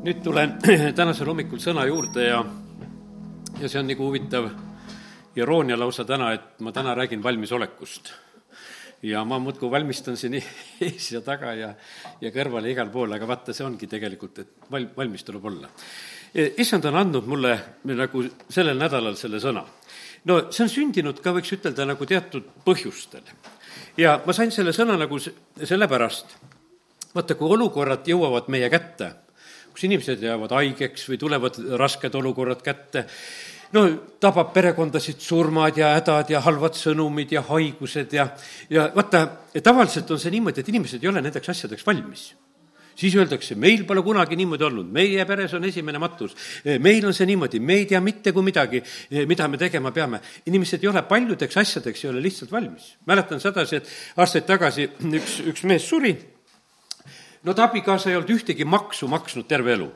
nüüd tulen tänasel hommikul sõna juurde ja, ja see on nagu huvitav iroonia lausa täna, et ma täna räägin valmisolekust. ja ma muudkui valmistan siin ees ja taga ja, ja kõrval ja igal pool, aga vaata, see ongi tegelikult, et val-, valmis tuleb olla. issand on andnud mulle nagu sellel nädalal selle sõna. no see on sündinud ka, võiks ütelda, nagu teatud põhjustel. ja ma sain selle sõna nagu sellepärast, vaata, kui olukorrad jõuavad meie kätte kus inimesed jäävad haigeks või tulevad rasked olukorrad kätte, no tabab perekondasid surmad ja hädad ja halvad sõnumid ja haigused ja, ja vaata, tavaliselt on see niimoodi, et inimesed ei ole nendeks asjadeks valmis. Siis öeldakse, meil pole kunagi niimoodi olnud, meie peres on esimene matus, meil on see niimoodi, me ei tea mitte kui midagi, mida me tegema peame. inimesed ei ole paljudeks asjadeks, ei ole lihtsalt valmis. mäletan sedasi, et aastaid tagasi üks, üks mees suri no ta abikaasa ei olnud ühtegi maksu maksnud terve elu.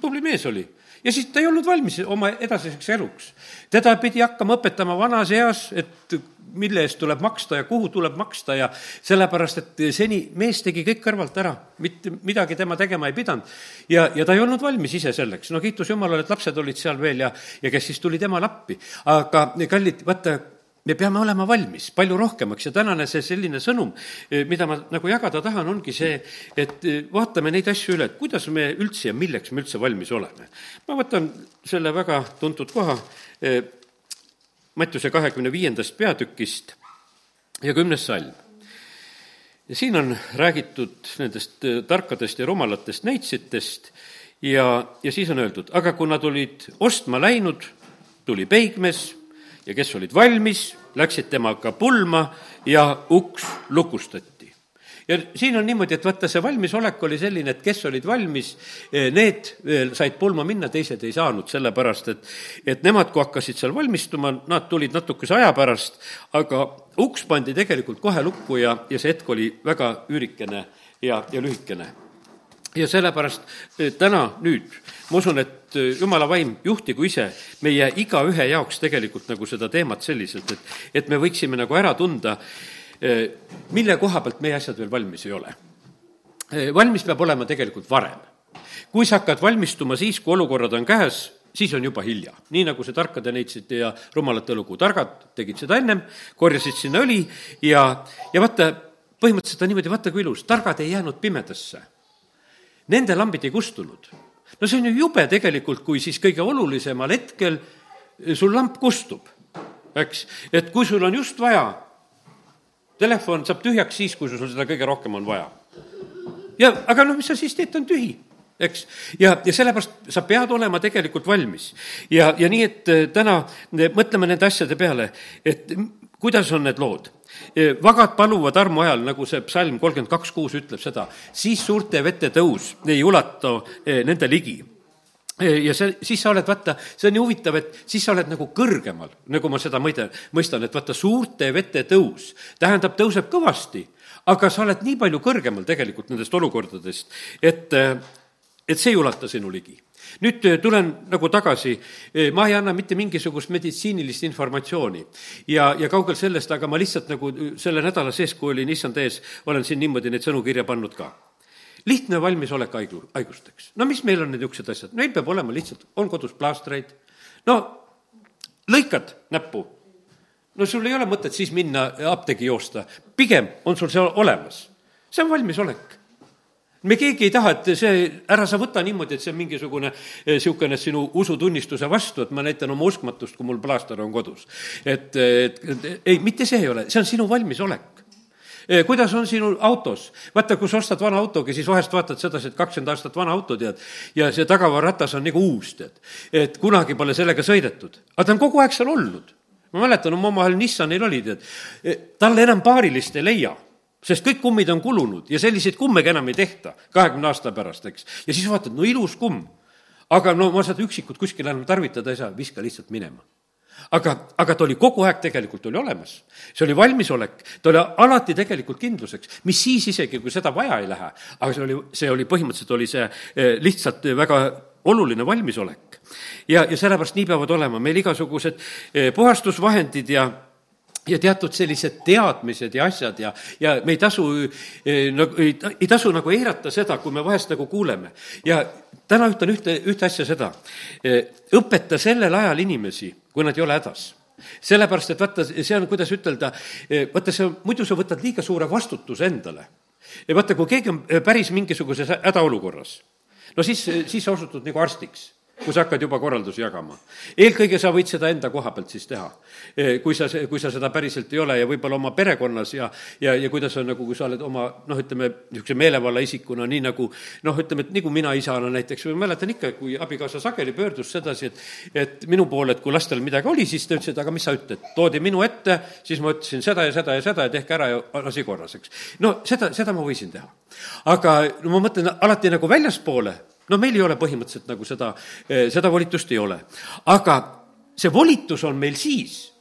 tubli mees oli. ja siis ta ei olnud valmis oma edasiseks eluks. teda pidi hakkama õpetama vanas eas, et mille eest tuleb maksta ja kuhu tuleb maksta ja sellepärast, et seni mees tegi kõik kõrvalt ära, mitte midagi tema tegema ei pidanud. ja, ja ta ei olnud valmis ise selleks, no kiitus Jumalale, et lapsed olid seal veel ja, ja kes siis tuli temale appi. aga kallid, vaata, me peame olema valmis palju rohkemaks ja tänane see selline sõnum, eh, mida ma nagu jagada tahan, ongi see, et eh, vaatame neid asju üle, et kuidas me üldse ja milleks me üldse valmis oleme. ma võtan selle väga tuntud koha eh, Mattiuse kahekümne viiendast peatükist ja kümnes salm. ja siin on räägitud nendest tarkadest ja rumalatest neitsitest ja, ja siis on öeldud, aga kui nad olid ostma läinud, tuli peigmees ja kes olid valmis, läksid temaga pulma ja uks lukustati. ja siin on niimoodi, et vaata, see valmisolek oli selline, et kes olid valmis, eh, need eh, said pulma minna, teised ei saanud, sellepärast et, et nemad, kui hakkasid seal valmistuma, nad tulid natukese aja pärast, aga uks pandi tegelikult kohe lukku ja, ja see hetk oli väga üürikene ja, ja lühikene ja sellepärast eh, täna, nüüd, ma usun, et eh, jumala vaim juhtigu ise meie igaühe jaoks tegelikult nagu seda teemat selliselt, et, et me võiksime nagu ära tunda, eh, mille koha pealt meie asjad veel valmis ei ole. valmis peab olema tegelikult varem. kui sa hakkad valmistuma siis, kui olukorrad on käes, siis on juba hilja. nii nagu see tarkade neitsite ja rumalate lugu, targad tegid seda ennem, korjasid sinna õli ja, ja vaata, põhimõtteliselt on niimoodi, vaata kui ilus, targad ei jäänud pimedasse nende lambid ei kustunud. no see on ju jube tegelikult, kui siis kõige olulisemal hetkel sul lamp kustub, eks, et kui sul on just vaja, telefon saab tühjaks siis, kui sul seda kõige rohkem on vaja. ja aga noh, mis sa siis teed, ta on tühi eks, ja, ja sellepärast sa pead olema tegelikult valmis. ja, ja nii, et äh, täna mõtleme nende asjade peale, et kuidas on need lood vagad paluvad armu ajal, nagu see psalm kolmkümmend kaks kuus ütleb seda, siis suurte vete tõus ei ulata nende ligi. Ja see, siis sa oled, vaata, see on nii huvitav, et siis sa oled nagu kõrgemal, nagu ma seda mõida, mõistan, et vaata, suurte vete tõus tähendab, tõuseb kõvasti, aga sa oled nii palju kõrgemal tegelikult nendest olukordadest, et, et see ei ulata sinu ligi nüüd äh, tulen nagu tagasi, äh, ma ei anna mitte mingisugust meditsiinilist informatsiooni. Ja, ja kaugel sellest, aga ma lihtsalt nagu äh, selle nädala sees, kui olin issand ees, olen siin niimoodi neid sõnu kirja pannud ka. Lihtne valmisolek haigu, haigusteks. no mis meil on need niisugused asjad, meil peab olema lihtsalt, on kodus plaastreid, no lõikad näppu, no sul ei ole mõtet siis minna apteegi joosta, pigem on sul see olemas. see on valmisolek me keegi ei taha, et see, ära sa võta niimoodi, et see on mingisugune niisugune sinu usutunnistuse vastu, et ma näitan oma uskmatust, kui mul plaaster on kodus. et, et, et ei, mitte see ei ole, see on sinu valmisolek kuidas on sinu autos? vaata, kui sa ostad vana autogi, siis vahest vaatad sedasi, et kakskümmend aastat vana auto, tead, ja see tagavararatas on nagu uus, tead. et kunagi pole sellega sõidetud, aga ta on kogu aeg seal olnud. ma mäletan, oma omavahel Nissanil oli, tead, talle enam paarilist ei leia sest kõik kummid on kulunud ja selliseid kummegi enam ei tehta kahekümne aasta pärast, eks. ja siis vaatad, no ilus kumm. aga no ma seda üksikut kuskil enam tarvitada ei saa, viska lihtsalt minema aga, aga ta oli kogu aeg tegelikult oli olemas. see oli valmisolek, ta oli alati tegelikult kindluseks, mis siis isegi, kui seda vaja ei lähe, aga see oli, see oli põhimõtteliselt oli see eh, lihtsalt väga oluline valmisolek. ja, ja sellepärast nii peavad olema meil igasugused eh, puhastusvahendid ja ja teatud sellised teadmised ja asjad ja, ja me ei tasu nagu, ei, ei tasu nagu eirata seda, kui me vahest nagu kuuleme. ja täna ütlen ühte, ühte asja seda. õpeta sellel ajal inimesi, kui nad ei ole hädas sellepärast, et vaata, see on, kuidas ütelda, vaata, see, muidu sa võtad liiga suure vastutuse endale. ja vaata, kui keegi on päris mingisuguses hädaolukorras, no siis, siis sa osutud nagu arstiks kui sa hakkad juba korraldusi jagama. eelkõige sa võid seda enda koha pealt siis teha. E, kui sa, kui sa seda päriselt ei ole ja võib-olla oma perekonnas ja, ja, ja kuidas on nagu, kui sa oled oma noh, ütleme, niisuguse meelevalla isikuna, nii nagu noh, ütleme, et nagu mina isana näiteks, või mäletan ikka, kui abikaasa sageli pöördus sedasi, et et minu poole, et kui lastel midagi oli, siis ta ütles, et aga mis sa ütled, toodi minu ette, siis ma ütlesin seda ja seda ja seda ja tehke ära ja asi korras, eks. no seda, seda ma võisin teha. aga no ma mõtlen alati nagu väljaspoole no meil ei ole põhimõtteliselt nagu seda, eh, seda volitust ei ole. aga see volitus on meil siis,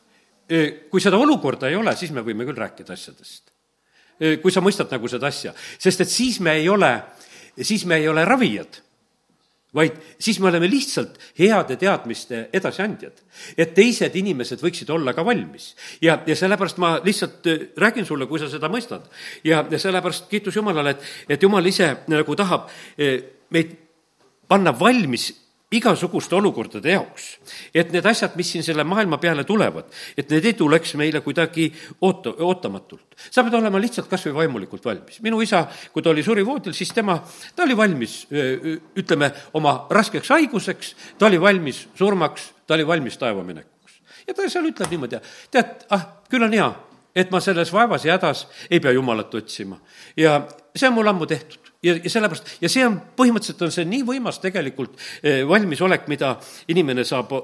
eh, kui seda olukorda ei ole, siis me võime küll rääkida asjadest. Eh, kui sa mõistad nagu seda asja, sest et siis me ei ole, siis me ei ole ravijad vaid siis me oleme lihtsalt heade teadmiste edasiandjad. et teised inimesed võiksid olla ka valmis. ja, ja sellepärast ma lihtsalt räägin sulle, kui sa seda mõistad. ja, ja sellepärast kiitus Jumalale, et, et Jumal ise nagu tahab meid panna valmis igasuguste olukordade jaoks. et need asjad, mis siin selle maailma peale tulevad, et need ei tuleks meile kuidagi oota, ootamatult. sa pead olema lihtsalt kas või vaimulikult valmis. minu isa, kui ta oli surivoodil, siis tema, ta oli valmis, ütleme, oma raskeks haiguseks, ta oli valmis surmaks, ta oli valmis taevaminekuks. ja ta seal ütleb niimoodi, tead, ah, küll on hea, et ma selles vaevas ja hädas ei pea Jumalat otsima. ja see on mul ammu tehtud ja, ja sellepärast, ja see on, põhimõtteliselt on see nii võimas tegelikult eh, valmisolek, mida inimene saab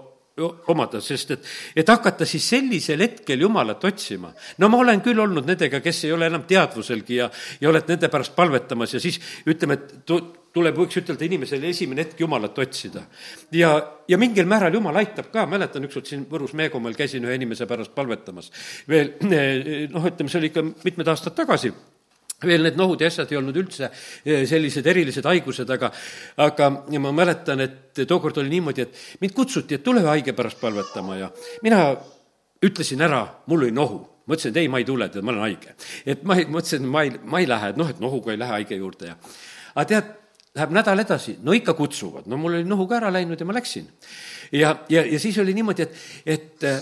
omada, sest et, et hakata siis sellisel hetkel Jumalat otsima. no ma olen küll olnud nendega, kes ei ole enam teadvuselgi ja, ja oled nende pärast palvetamas ja siis ütleme, et tu-, tuleb, võiks ütelda inimesele esimene hetk Jumalat otsida. ja, ja mingil määral Jumal aitab ka, mäletan ükskord siin Võrus Meekomaal käisin ühe inimese pärast palvetamas. veel eh, noh, ütleme, see oli ikka mitmed aastad tagasi veel need nohud ja asjad ei olnud üldse eh, sellised erilised haigused, aga, aga ma mäletan, et tookord oli niimoodi, et mind kutsuti, et tule haige pärast palvetama ja mina ütlesin ära, mul oli nohu ma ütlesin, et ei, ma ei tule, tead, ma olen haige. et ma ei, mõtlesin, ma ei, ma ei lähe, et noh, et nohuga ei lähe haige juurde ja aga tead, läheb nädal edasi, no ikka kutsuvad, no mul oli nohu ka ära läinud ja ma läksin. ja, ja, ja siis oli niimoodi, et, et eh,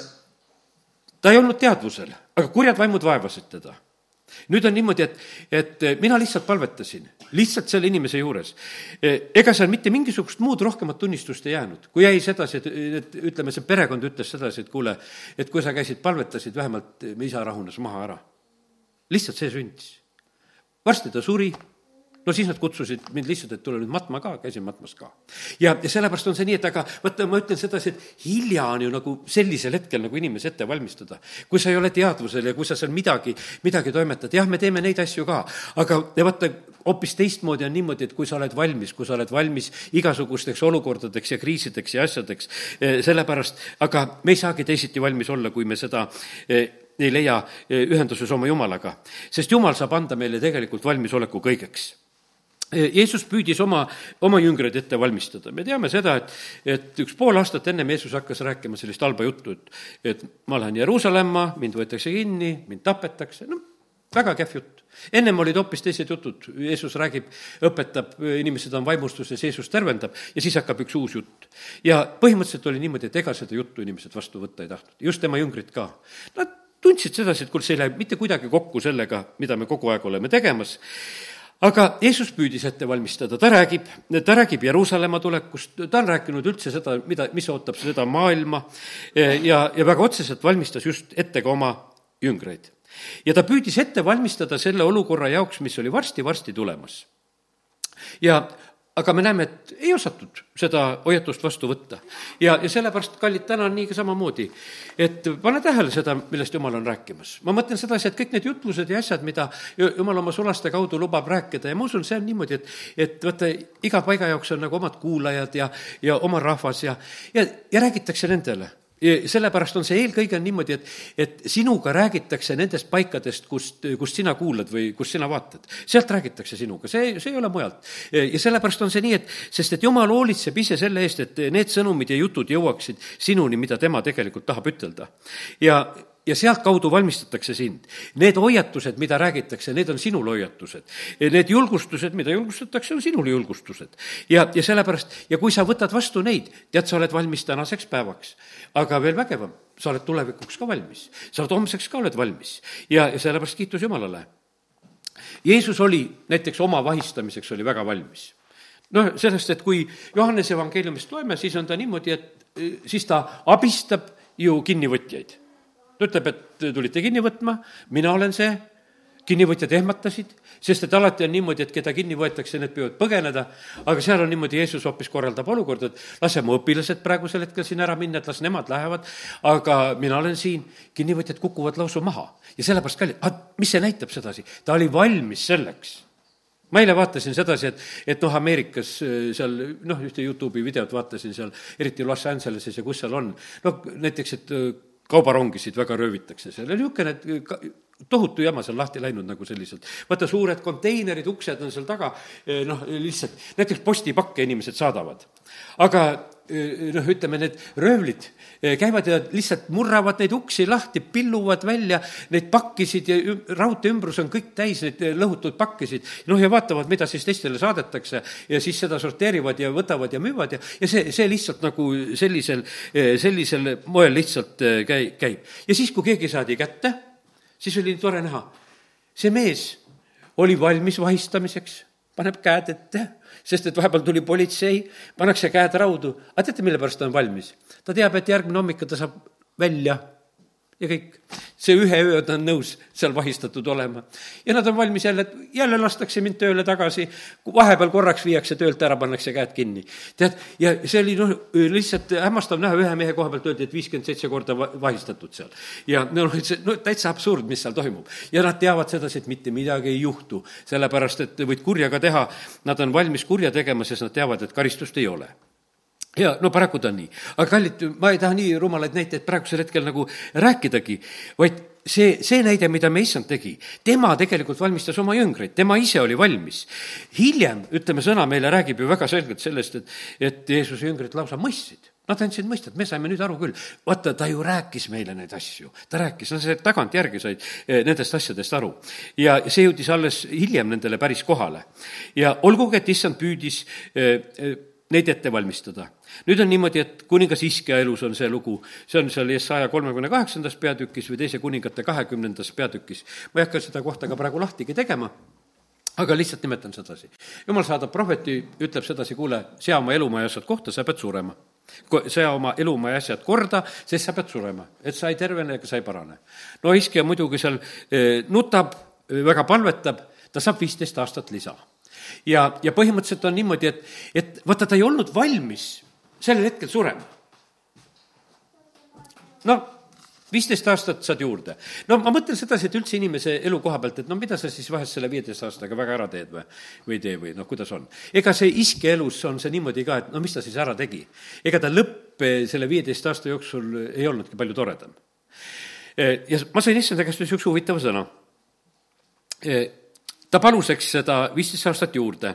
ta ei olnud teadvusel, aga kurjad vaimud vaevasid teda nüüd on niimoodi, et, et mina lihtsalt palvetasin, lihtsalt selle inimese juures. ega seal mitte mingisugust muud rohkemat tunnistust ei jäänud, kui jäi sedasi, et, et ütleme, see perekond ütles sedasi, et kuule, et kui sa käisid, palvetasid, vähemalt me isa rahunes maha ära. lihtsalt see sündis. varsti ta suri no siis nad kutsusid mind lihtsalt, et tule nüüd matma ka, käisin matmas ka. ja, ja sellepärast on see nii, et aga vaata, ma ütlen sedasi, et hilja on ju nagu sellisel hetkel nagu inimesi ette valmistada. kui sa ei ole teadvusel ja kui sa seal midagi, midagi toimetad, jah, me teeme neid asju ka, aga vaata, hoopis teistmoodi on niimoodi, et kui sa oled valmis, kui sa oled valmis igasugusteks olukordadeks ja kriisideks ja asjadeks, eh, sellepärast, aga me ei saagi teisiti valmis olla, kui me seda eh, ei leia eh, ühenduses oma Jumalaga. sest Jumal saab anda meile tegelikult valmisoleku kõigeks Jeesus püüdis oma, oma jüngreid ette valmistada. me teame seda, et, et üks pool aastat ennem Jeesus hakkas rääkima sellist halba juttu, et, et ma lähen Jeruusalemma, mind võetakse kinni, mind tapetakse, no väga kehv jutt. ennem olid hoopis teised jutud, Jeesus räägib, õpetab, inimesed on vaimustuses, Jeesus tervendab ja siis hakkab üks uus jutt. ja põhimõtteliselt oli niimoodi, et ega seda juttu inimesed vastu võtta ei tahtnud, just tema jüngrid ka. Nad tundsid sedasi, et kuule, see ei lähe mitte kuidagi kokku sellega, mida me kogu aeg oleme tegemas aga Jeesus püüdis ette valmistada, ta räägib, ta räägib Jeruusalemma tulekust, ta on rääkinud üldse seda, mida, mis ootab seda maailma ja, ja väga otseselt valmistas just ette ka oma jüngreid. ja ta püüdis ette valmistada selle olukorra jaoks, mis oli varsti-varsti tulemas. ja aga me näeme, et ei osatud seda hoiatust vastu võtta. ja, ja sellepärast, kallid, täna on nii ka samamoodi, et pane tähele seda, millest Jumal on rääkimas. ma mõtlen sedasi, et kõik need jutlused ja asjad, mida Jumal oma sulaste kaudu lubab rääkida ja ma usun, see on niimoodi, et, et vaata, iga paiga jaoks on nagu omad kuulajad ja, ja oma rahvas ja, ja, ja räägitakse nendele sellepärast on see eelkõige on niimoodi, et, et sinuga räägitakse nendest paikadest, kust, kust sina kuulad või kust sina vaatad. sealt räägitakse sinuga, see, see ei ole mujalt. ja sellepärast on see nii, et, sest et jumal hoolitseb ise selle eest, et need sõnumid ja jutud jõuaksid sinuni, mida tema tegelikult tahab ütelda. ja ja sealtkaudu valmistatakse sind. Need hoiatused, mida räägitakse, need on sinul hoiatused. Need julgustused, mida julgustatakse, on sinul julgustused. ja, ja sellepärast, ja kui sa võtad vastu neid, tead, sa oled valmis tänaseks päevaks. aga veel vägevam, sa oled tulevikuks ka valmis. sa oled homseks ka oled valmis. ja, ja sellepärast kiitus Jumalale. Jeesus oli näiteks oma vahistamiseks oli väga valmis noh, sellest, et kui Johannese evangeeliumist loeme, siis on ta niimoodi, et siis ta abistab ju kinnivõtjaid ta ütleb, et tulite kinni võtma, mina olen see, kinnivõtjad ehmatasid, sest et alati on niimoodi, et keda kinni võetakse, need püüavad põgeneda, aga seal on niimoodi, Jeesus hoopis korraldab olukorda, et lase mu õpilased praegusel hetkel siin ära minna, et las nemad lähevad, aga mina olen siin, kinnivõtjad kukuvad lausa maha. ja sellepärast kalli-, mis see näitab sedasi? ta oli valmis selleks. Ma eile vaatasin sedasi, et, et noh, Ameerikas äh, seal noh, ühte Youtube'i videot vaatasin seal, eriti Los Angeleses ja kus seal on, noh näiteks, et äh, kaubarongisid väga röövitakse, seal oli niisugune tohutu jama seal lahti läinud nagu selliselt. vaata, suured konteinerid, uksed on seal taga, eh, noh, lihtsalt näiteks postipakke inimesed saadavad. aga noh, ütleme, need röövlid eh, käivad ja lihtsalt murravad neid uksi lahti, pilluvad välja neid pakkisid ja raudtee ümbrus on kõik täis neid lõhutud pakkisid. noh, ja vaatavad, mida siis teistele saadetakse ja siis seda sorteerivad ja võtavad ja müüvad ja, ja see, see lihtsalt nagu sellisel, sellisel moel lihtsalt käi-, käib. ja siis, kui keegi saadi kätte siis oli tore näha. see mees oli valmis vahistamiseks, paneb käed ette, sest et vahepeal tuli politsei, pannakse käed raudu. aga teate, mille pärast ta on valmis? ta teab, et järgmine hommik ta saab välja ja kõik. see ühe öö ta on nõus seal vahistatud olema. ja nad on valmis jälle, jälle lastakse mind tööle tagasi, vahepeal korraks viiakse töölt ära, pannakse käed kinni. tead, ja see oli noh, lihtsalt hämmastav näha, ühe mehe koha pealt öeldi, et viiskümmend seitse korda vahistatud seal. ja noh, see no täitsa absurd, mis seal toimub. ja nad teavad sedasi, et mitte midagi ei juhtu, sellepärast et võid kurja ka teha, nad on valmis kurja tegema, sest nad teavad, et karistust ei ole ja no paraku ta on nii. aga kallid, ma ei taha nii rumalaid näiteid praegusel hetkel nagu rääkidagi, vaid see, see näide, mida me issand tegi, tema tegelikult valmistas oma jüngreid, tema ise oli valmis. hiljem, ütleme, sõna meile räägib ju väga selgelt sellest, et, et Jeesuse jüngrid lausa mõistsid. Nad andsid mõista, et me saime nüüd aru küll. vaata, ta ju rääkis meile neid asju, ta rääkis, no see tagantjärgi said eh, nendest asjadest aru. ja see jõudis alles hiljem nendele päris kohale. ja olgugi, et issand püüdis eh, eh, neid ette valmistada. nüüd on niimoodi, et kuningas Iskja elus on see lugu, see on seal saja kolmekümne kaheksandas peatükis või teise kuningate kahekümnendas peatükis. ma ei hakka seda kohta ka praegu lahtigi tegema, aga lihtsalt nimetan sedasi. jumal saadab prohveti, ütleb sedasi, kuule, sea oma elumaa ja asjad kohta, sa pead surema. sea oma elumaa ja asjad korda, sest sa pead surema, et sa ei tervene ega sa ei parane. no Iskja muidugi seal eh, nutab, väga palvetab, ta saab viisteist aastat lisa ja, ja põhimõtteliselt on niimoodi, et, et vaata, ta ei olnud valmis sellel hetkel surema. no viisteist aastat saad juurde. no ma mõtlen sedasi, et üldse inimese elu koha pealt, et no mida sa siis vahest selle viieteist aastaga väga ära teed või, või ei tee või noh, kuidas on. ega see iske elus on see niimoodi ka, et no mis ta siis ära tegi. ega ta lõpp selle viieteist aasta jooksul ei olnudki palju toredam. ja ma sain issanda käest niisuguse huvitava sõna ta palus, eks, seda viisteist aastat juurde.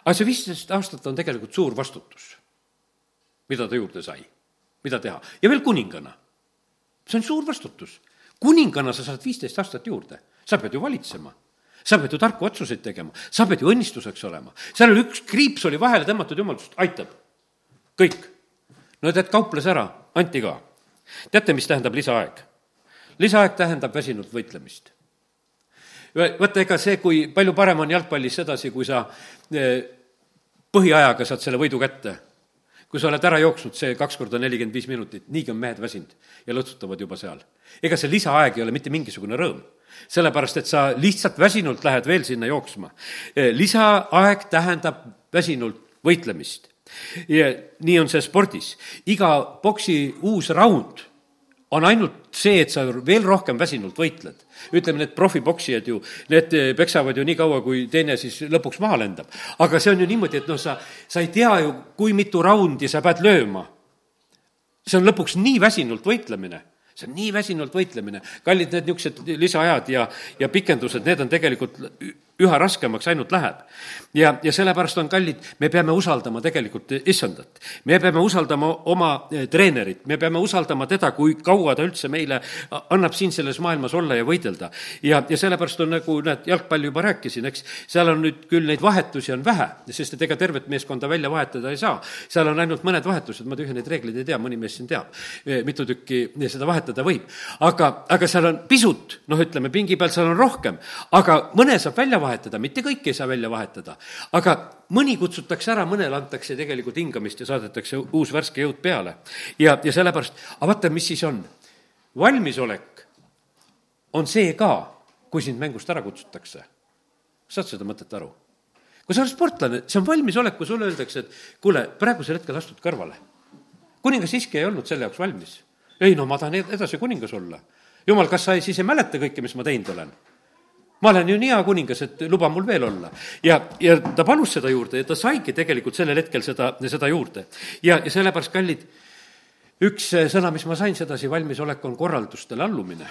aga see viisteist aastat on tegelikult suur vastutus, mida ta juurde sai, mida teha. ja veel kuningana. see on suur vastutus. kuningana sa saad viisteist aastat juurde, sa pead ju valitsema sa pead ju tarku otsuseid tegema, sa pead ju õnnistuseks olema. seal oli üks kriips oli vahele tõmmatud, jumal ütles, aitab. kõik. no tead, kauples ära, anti ka. teate, mis tähendab lisaaeg? lisaaeg tähendab väsinud võitlemist vaata, ega see, kui palju parem on jalgpallis sedasi, kui sa eh, põhiajaga saad selle võidu kätte. kui sa oled ära jooksnud see kaks korda nelikümmend viis minutit, niigi on mehed väsinud ja lõtsutavad juba seal. ega see lisaaeg ei ole mitte mingisugune rõõm sellepärast, et sa lihtsalt väsinult lähed veel sinna jooksma. Eh, lisaaeg tähendab väsinult võitlemist. ja nii on see spordis. iga boksi uus raund on ainult see, et sa veel rohkem väsinult võitled. ütleme, need profipoksijad ju, need eh, peksavad ju nii kaua, kui teine siis lõpuks maha lendab. aga see on ju niimoodi, et noh, sa, sa ei tea ju, kui mitu raundi sa pead lööma. see on lõpuks nii väsinult võitlemine see on nii väsinult võitlemine. kallid, need niisugused lisaajad ja, ja pikendused, need on tegelikult üha raskemaks ainult läheb. ja, ja sellepärast on kallid, me peame usaldama tegelikult issandat. me peame usaldama oma eh, treenerit, me peame usaldama teda, kui kaua ta üldse meile annab siin selles maailmas olla ja võidelda. ja, ja sellepärast on nagu, näed, jalgpalli juba rääkisin, eks, seal on nüüd küll neid vahetusi on vähe, sest et ega tervet meeskonda välja vahetada ei saa. seal on ainult mõned vahetused, ma tühja neid reegleid ei tea, mõni mees siin teab, eh, mitu tükki seda vahetada võib. aga, aga seal on pisut, noh, ütleme, pingi peal seal on rohkem, aga mõne saab välja vahetada, mitte kõiki ei saa välja vahetada. aga mõni kutsutakse ära, mõnele antakse tegelikult hingamist ja saadetakse uus värske jõud peale. ja, ja sellepärast, aga vaata, mis siis on. valmisolek on see ka, kui sind mängust ära kutsutakse. saad seda mõtet aru? kui sa oled sportlane, see on valmisolek, kui sulle öeldakse, et kuule, praegusel hetkel astud kõrvale. kuningas siiski ei olnud selle jaoks valmis. ei no ma tahan edasi kuningas olla. jumal, kas sa ei, siis ei mäleta kõike, mis ma teinud olen? Ma olen ju nii hea kuningas, et luba mul veel olla. ja, ja ta palus seda juurde ja ta saigi tegelikult sellel hetkel seda, seda juurde. ja, ja sellepärast, kallid, üks sõna, mis ma sain sedasi, valmisolek on korraldustele allumine.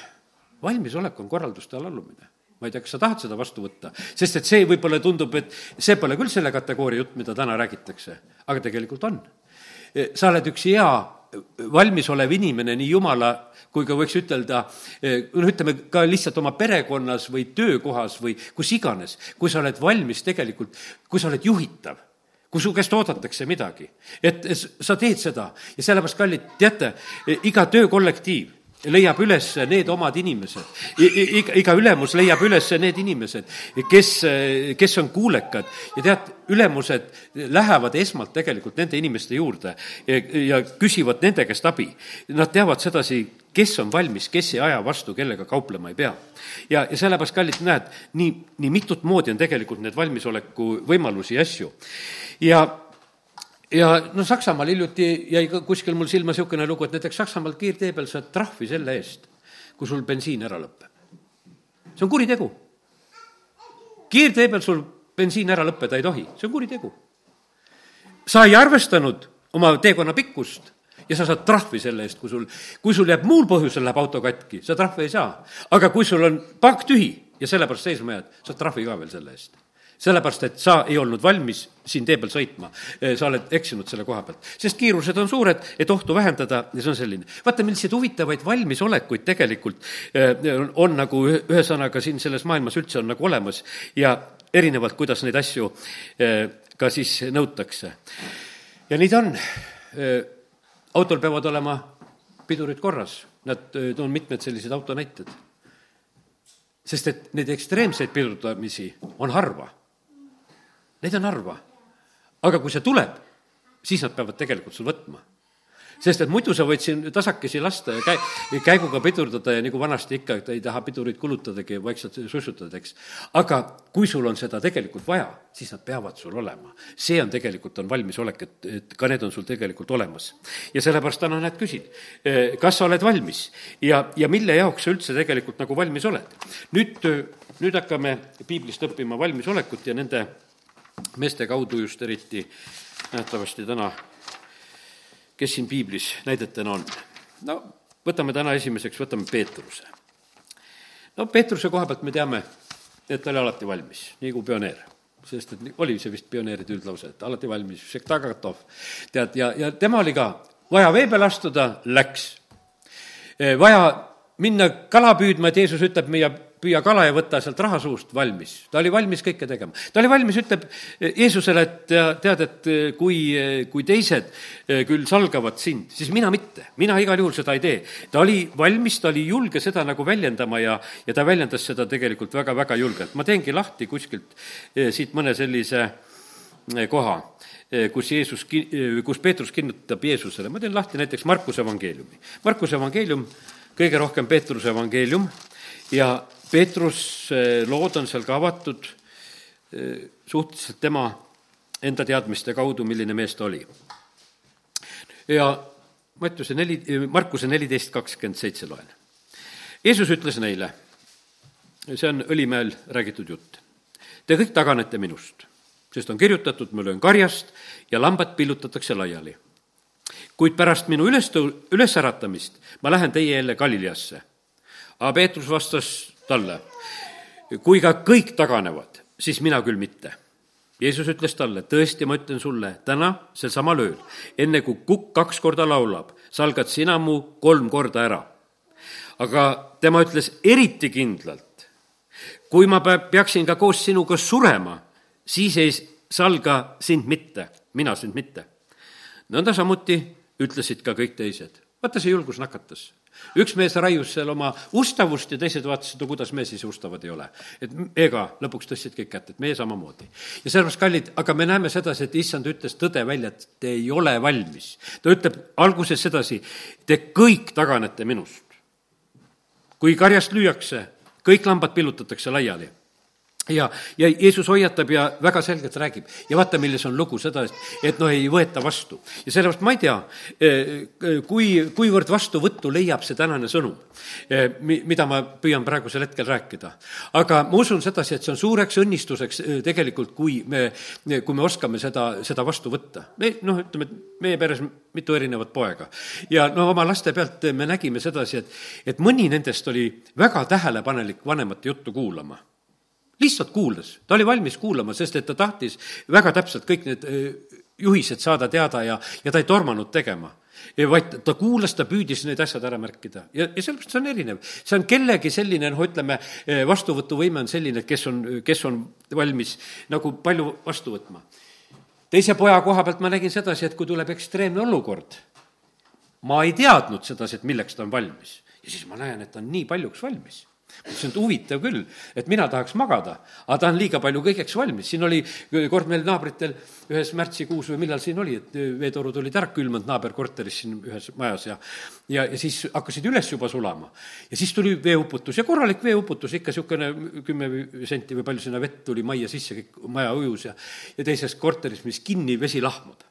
valmisolek on korraldustele allumine ma ei tea, kas sa tahad seda vastu võtta, sest et see võib-olla tundub, et see pole küll selle kategooria jutt, mida täna räägitakse, aga tegelikult on. sa oled üks hea valmisolev inimene nii jumala kui ka võiks ütelda, noh, ütleme ka lihtsalt oma perekonnas või töökohas või kus iganes, kui sa oled valmis tegelikult, kui sa oled juhitav kui su käest oodatakse midagi, et sa teed seda. Ja sellepärast, kallid, teate, iga töökollektiiv leiab üles need omad inimesed, iga, iga ülemus leiab üles need inimesed, kes, kes on kuulekad ja tead, ülemused lähevad esmalt tegelikult nende inimeste juurde ja, ja küsivad nende käest abi. Nad teavad sedasi, kes on valmis, kes ei aja vastu, kellega kauplema ei pea. ja, ja sellepärast, kallid, näed, nii, nii mitut moodi on tegelikult need valmisoleku võimalusi ja asju. ja ja no Saksamaal hiljuti jäi ka kuskil mul silma niisugune lugu, et näiteks Saksamaal kiirtee peal saad trahvi selle eest, kui sul bensiin ära lõpeb. see on kuritegu. kiirtee peal sul bensiin ära lõppeda ei tohi, see on kuritegu. sa ei arvestanud oma teekonna pikkust ja sa saad trahvi selle eest, kui sul, kui sul jääb muul põhjusel läheb auto katki, sa trahvi ei saa. aga kui sul on pank tühi ja sellepärast seisma jääd, saad trahvi ka veel selle eest sellepärast, et sa ei olnud valmis siin tee peal sõitma. sa oled eksinud selle koha pealt. sest kiirused on suured, et ohtu vähendada ja see on selline. vaata, milliseid huvitavaid valmisolekuid tegelikult on, on nagu ühesõnaga siin selles maailmas üldse on nagu olemas ja erinevalt, kuidas neid asju ka siis nõutakse. ja nii ta on. autol peavad olema pidurid korras, nad, toon mitmed sellised auto näited. sest et neid ekstreemseid pidurdamisi on harva Neid on harva. aga kui see tuleb, siis nad peavad tegelikult sul võtma sest et muidu sa võid siin tasakesi lasta ja käi-, käiguga pidurdada ja nagu vanasti ikka, et ei taha pidurit kulutadagi ja vaikselt sussutad, eks. aga kui sul on seda tegelikult vaja, siis nad peavad sul olema. see on tegelikult, on valmisolek, et, et ka need on sul tegelikult olemas. ja sellepärast täna näed, küsin, eh, kas sa oled valmis ja, ja mille jaoks sa üldse tegelikult nagu valmis oled? nüüd, nüüd hakkame piiblist õppima valmisolekut ja nende meeste kaudu just eriti nähtavasti täna, kes siin piiblis näidetena on. no võtame täna esimeseks, võtame Peetruse. no Peetruse koha pealt me teame, et ta oli alati valmis, nagu pioneer sest et oli see vist pioneeride üldlause, et alati valmis, tead, ja, ja tema oli ka, vaja vee peale astuda, läks. vaja minna kala püüdma, et Jeesus ütleb, meie püüa kala ja võta sealt raha suust, valmis. ta oli valmis kõike tegema. ta oli valmis, ütleb Jeesusele, et tead, et kui, kui teised küll salgavad sind, siis mina mitte. mina igal juhul seda ei tee. ta oli valmis, ta oli julge seda nagu väljendama ja, ja ta väljendas seda tegelikult väga-väga julgelt. ma teengi lahti kuskilt siit mõne sellise koha kus Jeesus, kus Peetrus kinnitab Jeesusele, ma teen lahti näiteks Markuse evangeeliumi. Markuse evangeelium, kõige rohkem Peetruse evangeelium ja Peetruse lood on seal ka avatud eh, suhteliselt tema enda teadmiste kaudu, milline mees ta oli. ja Mattiuse neli, Markuse neliteist kakskümmend seitse loen. Jeesus ütles neile, see on Õlimäel räägitud jutt, te kõik taganete minust, sest on kirjutatud, ma löön karjast ja lambad pillutatakse laiali. kuid pärast minu ülestõu-, ülesäratamist ma lähen teie jälle Galileasse. aga Peetrus vastas talle. kui ka kõik taganevad, siis mina küll mitte. Jeesus ütles talle, tõesti, ma ütlen sulle, täna sel samal ööl, enne kui kukk kaks korda laulab, salgad sina mu kolm korda ära. aga tema ütles eriti kindlalt, kui ma peaksin ka koos sinuga surema, siis ei salga sind mitte, mina sind mitte. nõnda samuti ütlesid ka kõik teised. vaata, see julgus nakatas üks mees raius seal oma ustavust ja teised vaatasid, no kuidas me siis ustavad ei ole. et ega lõpuks tõstsid kõik kätt, et meie samamoodi. ja sellepärast, kallid, aga me näeme sedasi, et issand ütles tõde välja, et te ei ole valmis. ta ütleb alguses sedasi, te kõik taganete minust. kui karjast lüüakse, kõik lambad pillutatakse laiali ja, ja Jeesus hoiatab ja väga selgelt räägib ja vaata, milles on lugu seda, et, noh, ei võeta vastu. ja sellepärast ma ei tea, eh, kui, kuivõrd vastuvõttu leiab see tänane sõnum, eh, mida ma püüan praegusel hetkel rääkida. aga ma usun sedasi, et see on suureks õnnistuseks eh, tegelikult, kui me, kui me oskame seda, seda vastu võtta. me noh, ütleme, et meie peres mitu erinevat poega. ja no oma laste pealt me nägime sedasi, et, et mõni nendest oli väga tähelepanelik vanemate juttu kuulama lihtsalt kuulas, ta oli valmis kuulama, sest et ta tahtis väga täpselt kõik need juhised saada teada ja, ja ta ei tormanud tegema vaid ta kuulas, ta püüdis need asjad ära märkida ja, ja sellepärast see on erinev. see on kellegi selline, noh, ütleme, vastuvõtuvõime on selline, kes on, kes on valmis nagu palju vastu võtma. teise poja koha pealt ma nägin sedasi, et kui tuleb ekstreemne olukord, ma ei teadnud sedasi, et milleks ta on valmis. ja siis ma näen, et ta on nii paljuks valmis mõtlesin, et huvitav küll, et mina tahaks magada, aga ta on liiga palju kõigeks valmis. siin oli kord meil naabritel ühes märtsikuus või millal siin oli, et veetorud olid ära külmunud naaberkorteris siin ühes majas ja ja, ja siis hakkasid üles juba sulama. ja siis tuli veeuputus ja korralik veeuputus, ikka niisugune kümme senti või palju sinna vett tuli majja sisse, kõik maja ujus ja ja teises korteris, mis kinni vesi lahmuda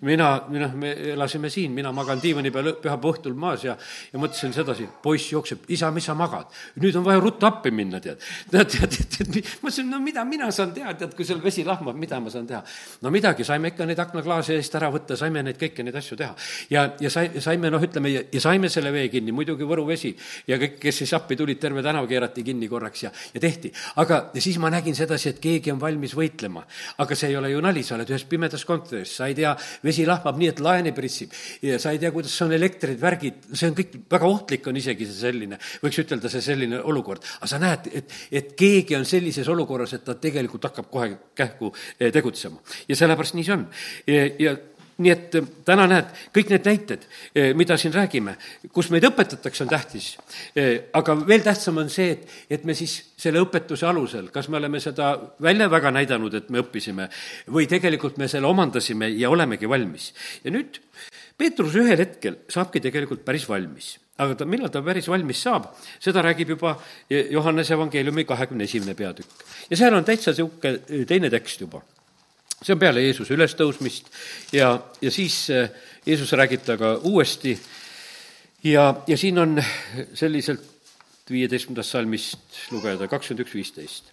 mina, noh, me elasime siin, mina magan diivani peal pühapäeva õhtul maas ja, ja mõtlesin sedasi, poiss jookseb, isa, mis sa magad? nüüd on vaja ruttu appi minna, tead. tead, tead, tead, mõtlesin, no mida mina saan teha, tead, kui seal vesi lahmab, mida ma saan teha. no midagi, saime ikka neid aknaklaase eest ära võtta, saime neid kõiki neid asju teha. ja, ja sai, saime, noh, ütleme, ja saime selle vee kinni, muidugi Võru vesi ja kõik, kes siis appi tulid, terve tänav keerati kinni korraks ja, ja tehti. aga ja siis ma nägin sedasi, et keegi on valmis võitlema. aga see ei ole ju nali, sa oled ühes pimedas kontoris, sa ei tea, vesi lahmab nii, et laeni pritsib ja sa ei tea, kuidas on elektrid, värgid, see on kõik, väga ohtlik on isegi see selline, võiks ütelda, see selline olukord. aga sa näed, et, et keegi on sellises olukorras, et ta tegelikult hakkab kohe kähku eh, tegutsema. ja sellepärast nii see on. ja nii et eh, täna näed, kõik need näited, eh, mida siin räägime, kus meid õpetatakse, on tähtis. Eh, aga veel tähtsam on see, et, et me siis selle õpetuse alusel, kas me oleme seda välja väga näidanud, et me õppisime, või tegelikult me selle omandasime ja olemegi valmis. ja nüüd Peetrus ühel hetkel saabki tegelikult päris valmis aga ta, millal ta päris valmis saab, seda räägib juba Johannese evangeeliumi kahekümne esimene peatükk. ja seal on täitsa niisugune teine tekst juba see on peale Jeesuse ülestõusmist ja, ja siis eh, Jeesus räägib temaga uuesti ja, ja siin on selliselt viieteistkümnendast salmist lugeda, kakskümmend üks, viisteist.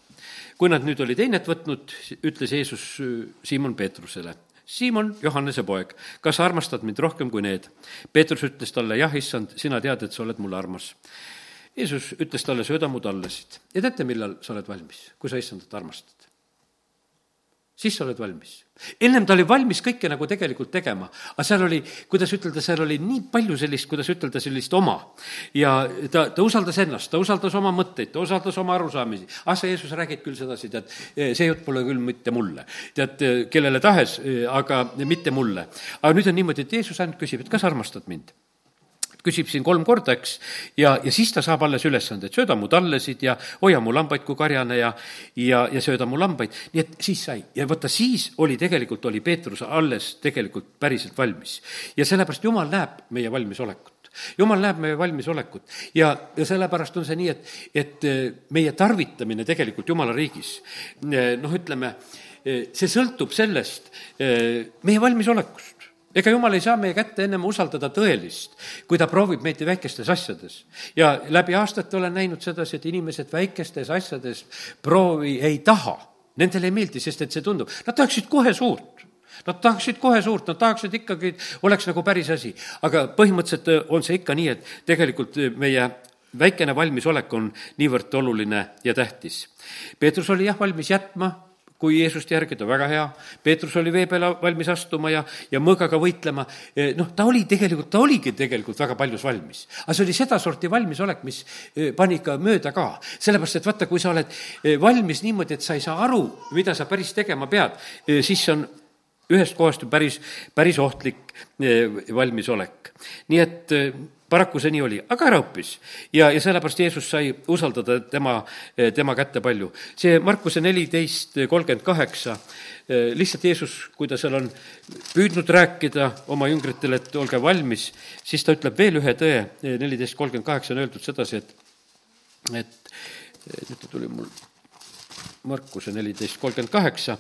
kui nad nüüd olid einet võtnud, ütles Jeesus eh, Siimon Peetrusele, Siimon, Johannese poeg, kas sa armastad mind rohkem kui need? Peetrus ütles talle, jah, issand, sina tead, et sa oled mulle armas. Jeesus ütles talle, sööda mu tallasid ja teate, millal sa oled valmis, kui sa issandat armastad? Siis sa oled valmis. ennem ta oli valmis kõike nagu tegelikult tegema, aga seal oli, kuidas ütelda, seal oli nii palju sellist, kuidas ütelda, sellist oma. ja ta, ta usaldas ennast, ta usaldas oma mõtteid, ta usaldas oma arusaamisi. ah, sa, Jeesus, räägid küll sedasi, tead, see jutt pole küll mitte mulle. tead, kellele tahes, aga mitte mulle. aga nüüd on niimoodi, et Jeesus ainult küsib, et kas armastad mind küsib siin kolm korda, eks, ja, ja siis ta saab alles ülesande, et sööda mu tallesid ja hoia mu lambaid kui karjane ja, ja, ja sööda mu lambaid. nii et siis sai. Ja vaata, siis oli tegelikult, oli Peetrus alles tegelikult päriselt valmis. ja sellepärast Jumal näeb meie valmisolekut. Jumal näeb meie valmisolekut. Ja, ja sellepärast on see nii, et, et eh, meie tarvitamine tegelikult Jumala riigis, eh, noh, ütleme, eh, see sõltub sellest meie valmisolekust ega jumal ei saa meie kätte ennem usaldada tõelist, kui ta proovib meid väikestes asjades. ja läbi aastate olen näinud sedasi, et inimesed väikestes asjades proovi ei taha. Nendele ei meeldi, sest et see tundub, nad tahaksid kohe suurt. Nad tahaksid kohe suurt, nad tahaksid ikkagi, oleks nagu päris asi. aga põhimõtteliselt on see ikka nii, et tegelikult meie väikene valmisolek on niivõrd oluline ja tähtis. Peetrus oli jah valmis jätma kui Jeesust järgida, väga hea. Peetrus oli vee peale valmis astuma ja, ja mõõgaga võitlema. E, noh, ta oli tegelikult, ta oligi tegelikult väga paljus valmis. aga see oli sedasorti valmisolek, mis e, pani ikka mööda ka. sellepärast, et vaata, kui sa oled e, valmis niimoodi, et sa ei saa aru, mida sa päris tegema pead, siis see on ühest kohast ju päris, päris ohtlik valmisolek. nii et paraku see nii oli, aga ära õppis. ja, ja sellepärast Jeesus sai usaldada tema, tema kätte palju. see Markuse neliteist kolmkümmend kaheksa, lihtsalt Jeesus, kui ta seal on püüdnud rääkida oma jüngritele, et olge valmis, siis ta ütleb veel ühe tõe, neliteist kolmkümmend kaheksa on öeldud sedasi, et, et nüüd ta tuli mul Markuse neliteist kolmkümmend kaheksa,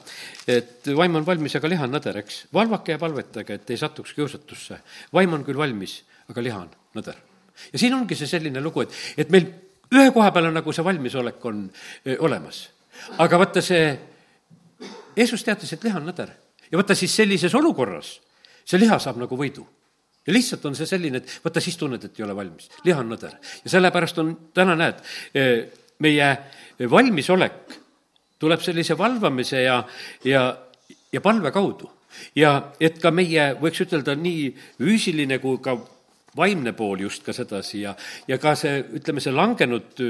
et vaim on valmis, aga liha on nõder, eks. valvake ja palvetage, et ei satuks kiusatusse. vaim on küll valmis, aga liha on nõder. ja siin ongi see selline lugu, et, et meil ühe koha peal on nagu see valmisolek on öö, olemas. aga vaata see, Jeesus teatas, et liha on nõder. ja vaata siis sellises olukorras see liha saab nagu võidu ja lihtsalt on see selline, et vaata, siis tunned, et ei ole valmis. liha on nõder. ja sellepärast on, täna näed, meie valmisolek tuleb sellise valvamise ja, ja, ja palve kaudu. ja et ka meie, võiks ütelda, nii füüsiline kui ka vaimne pool just ka sedasi ja, ja ka see, ütleme, see langenud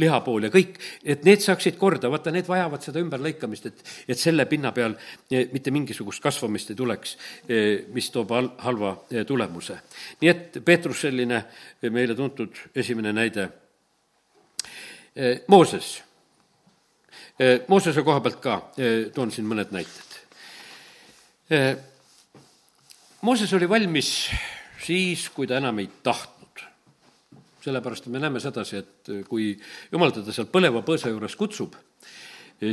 liha pool ja kõik, et need saaksid korda, vaata, need vajavad seda ümberlõikamist, et, et selle pinna peal e, mitte mingisugust kasvamist ei tuleks, e, mis toob hal-, halva e, tulemuse. nii et Peetrus selline meile tuntud esimene näide. Mooses. Moosese koha pealt ka toon siin mõned näited. Mooses oli valmis siis, kui ta enam ei tahtnud. sellepärast me näeme sedasi, et kui jumal teda seal põleva põõsa juures kutsub,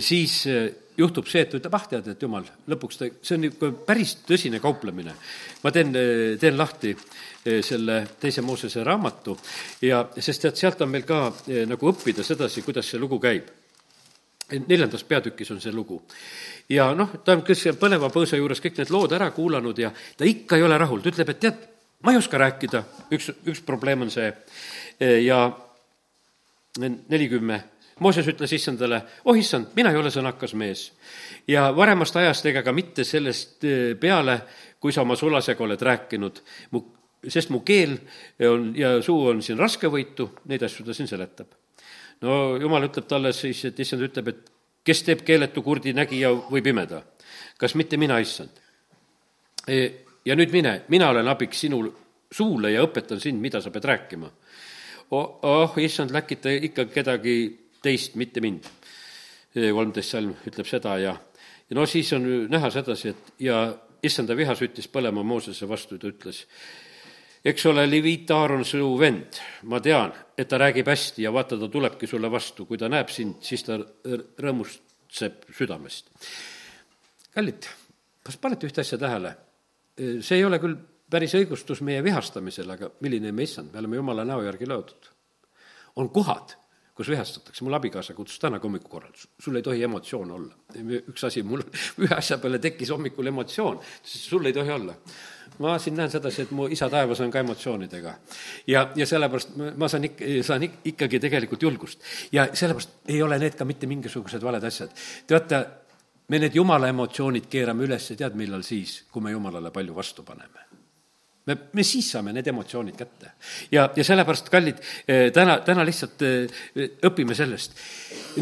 siis juhtub see, et ta ütleb, ah, tead, et jumal, lõpuks ta, see on ikka päris tõsine kauplemine. ma teen, teen lahti selle teise Moosese raamatu ja, sest tead, sealt on meil ka nagu õppida sedasi, kuidas see lugu käib neljandas peatükis on see lugu. ja noh, ta on kes põleva põõsa juures kõik need lood ära kuulanud ja ta ikka ei ole rahul, ta ütleb, et tead, ma ei oska rääkida, üks, üks probleem on see ja nelikümmend. Mooses ütles issandale, oh issand, mina ei ole sõnakas mees. ja varemast ajast ega ka mitte sellest eh, peale, kui sa oma sulasega oled rääkinud, mu, sest mu keel on ja suu on siin raskevõitu, neid asju ta siin seletab. no jumal ütleb talle siis, et issand ütleb, et kes teeb keeletu kurdi nägija või pimeda, kas mitte mina, issand? E, ja nüüd mine, mina olen abiks sinu suule ja õpetan sind, mida sa pead rääkima. oh, oh, issand, läkita ikka kedagi teist, mitte mind. kolmteist salm ütleb seda ja, ja no siis on näha sedasi, et ja issanda viha süttis põlema Moosese vastu ta ütles, eks ole, Leviit Aaron, su vend, ma tean, et ta räägib hästi ja vaata, ta tulebki sulle vastu, kui ta näeb sind, siis ta rõõmustab südamest. kallid, kas panete ühte asja tähele? See ei ole küll päris õigustus meie vihastamisele, aga milline me issand, me oleme jumala näo järgi loodud. on kohad, kus vihastatakse, mul abikaasa kutsus täna ka hommikukorral, sul ei tohi emotsioone olla. üks asi, mul ühe asja peale tekkis hommikul emotsioon, sul ei tohi olla. ma siin näen sedasi, et mu isa taevas on ka emotsioonidega. ja, ja sellepärast ma, ma saan ikka, saan ik-, ikkagi tegelikult julgust. ja sellepärast ei ole need ka mitte mingisugused valed asjad. teate, me need jumala emotsioonid keerame üles, tead, millal siis, kui me jumalale palju vastu paneme me, me siis saame need emotsioonid kätte. ja, ja sellepärast, kallid, eh, täna, täna lihtsalt eh, õpime sellest.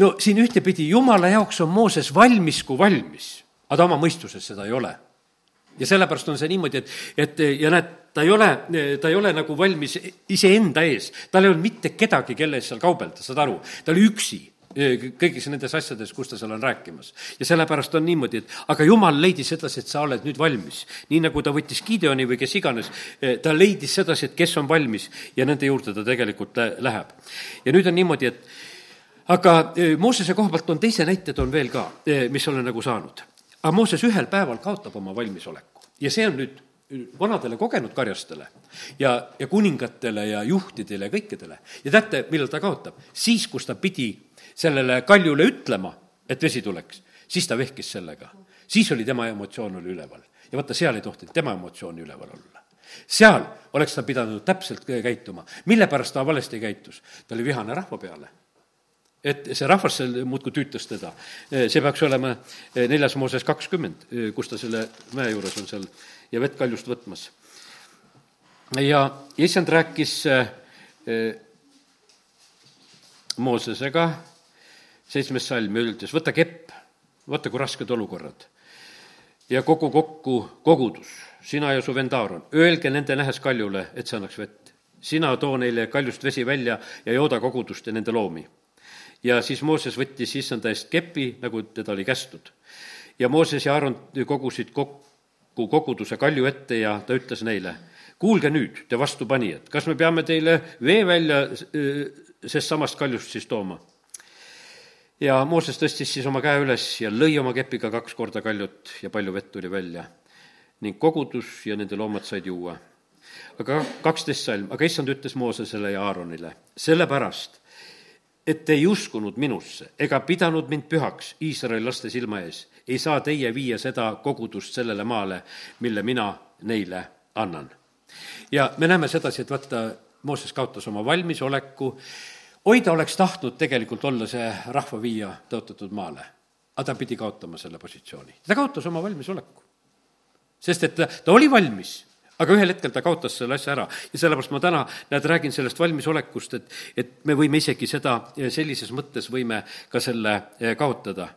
no siin ühtepidi jumala jaoks on Mooses valmis kui valmis, aga ta oma mõistuses seda ei ole. ja sellepärast on see niimoodi, et, et ja näed, ta ei ole, ta ei ole nagu valmis iseenda ees, tal ei olnud mitte kedagi, kelle ees seal kaubelda, saad aru, ta oli üksi kõigis nendes asjades, kus ta seal on rääkimas. ja sellepärast on niimoodi, et aga jumal leidis sedasi, et sa oled nüüd valmis. nii nagu ta võttis Gideoni või kes iganes, ta leidis sedasi, et kes on valmis ja nende juurde ta tegelikult läheb. ja nüüd on niimoodi, et aga Moosese koha pealt on teise näited on veel ka, mis olen nagu saanud. aga Mooses ühel päeval kaotab oma valmisoleku ja see on nüüd vanadele kogenud karjastele ja, ja kuningatele ja juhtidele ja kõikidele. ja teate, millal ta kaotab? siis, kus ta pidi sellele kaljule ütlema, et vesi tuleks, siis ta vehkis sellega. siis oli tema emotsioon oli üleval. ja vaata, seal ei tohtinud tema emotsiooni üleval olla. seal oleks ta pidanud täpselt käituma. mille pärast ta valesti käitus? ta oli vihane rahva peale et see rahvas seal muudkui tüütas teda. see peaks olema neljas Mooses kakskümmend, kus ta selle mäe juures on seal ja vett kaljust võtmas. ja issand rääkis Moosesega, seitsmes salm ja ütles, võta kepp, vaata, kui rasked olukorrad. ja kogu kokku kogudus, sina ja su vend Aaron, öelge nende nähes kaljule, et see annaks vett. sina too neile kaljust vesi välja ja jooda kogudust ja nende loomi. ja siis Mooses võttis issanda eest kepi, nagu teda oli kästud. ja Mooses ja Aaron kogusid kokku koguduse kalju ette ja ta ütles neile, kuulge nüüd, te vastupanijad, kas me peame teile vee välja sest samast kaljust siis tooma. Ja Mooses tõstis siis oma käe üles ja lõi oma kepiga kaks korda kaljut ja palju vett tuli välja. ning kogudus ja nende loomad said juua. aga kaksteist salm, aga issand ütles Moosesele ja Aaronile, sellepärast, et te ei uskunud minusse ega pidanud mind pühaks Iisraeli laste silma ees, ei saa teie viia seda kogudust sellele maale, mille mina neile annan. ja me näeme sedasi, et vaata, Mooses kaotas oma valmisoleku, oi, ta oleks tahtnud tegelikult olla see rahva viia tõotatud maale, aga ta pidi kaotama selle positsiooni. ta kaotas oma valmisoleku. sest et ta, ta oli valmis, aga ühel hetkel ta kaotas selle asja ära ja sellepärast ma täna, näed, räägin sellest valmisolekust, et, et me võime isegi seda sellises mõttes võime ka selle eh, kaotada.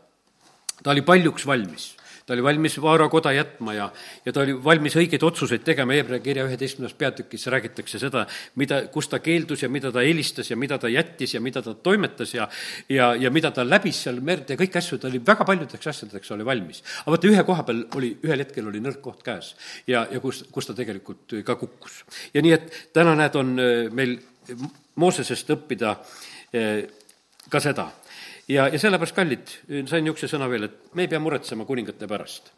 ta oli paljuks valmis ta oli valmis Vaara koda jätma ja, ja ta oli valmis õigeid otsuseid tegema, Hebra kirja üheteistkümnes peatükis räägitakse seda, mida, kus ta keeldus ja mida ta helistas ja mida ta jättis ja mida ta toimetas ja ja, ja mida ta läbis seal merd ja kõiki asju, ta oli väga paljudeks asjadeks oli valmis. aga vaata, ühe koha peal oli, ühel hetkel oli nõrk koht käes ja, ja kus, kus ta tegelikult ka kukkus. ja nii, et täna näed, on äh, meil Moosesest õppida äh, ka seda ja, ja sellepärast, kallid, sain niisuguse sõna veel, et me ei pea muretsema kuningate pärast.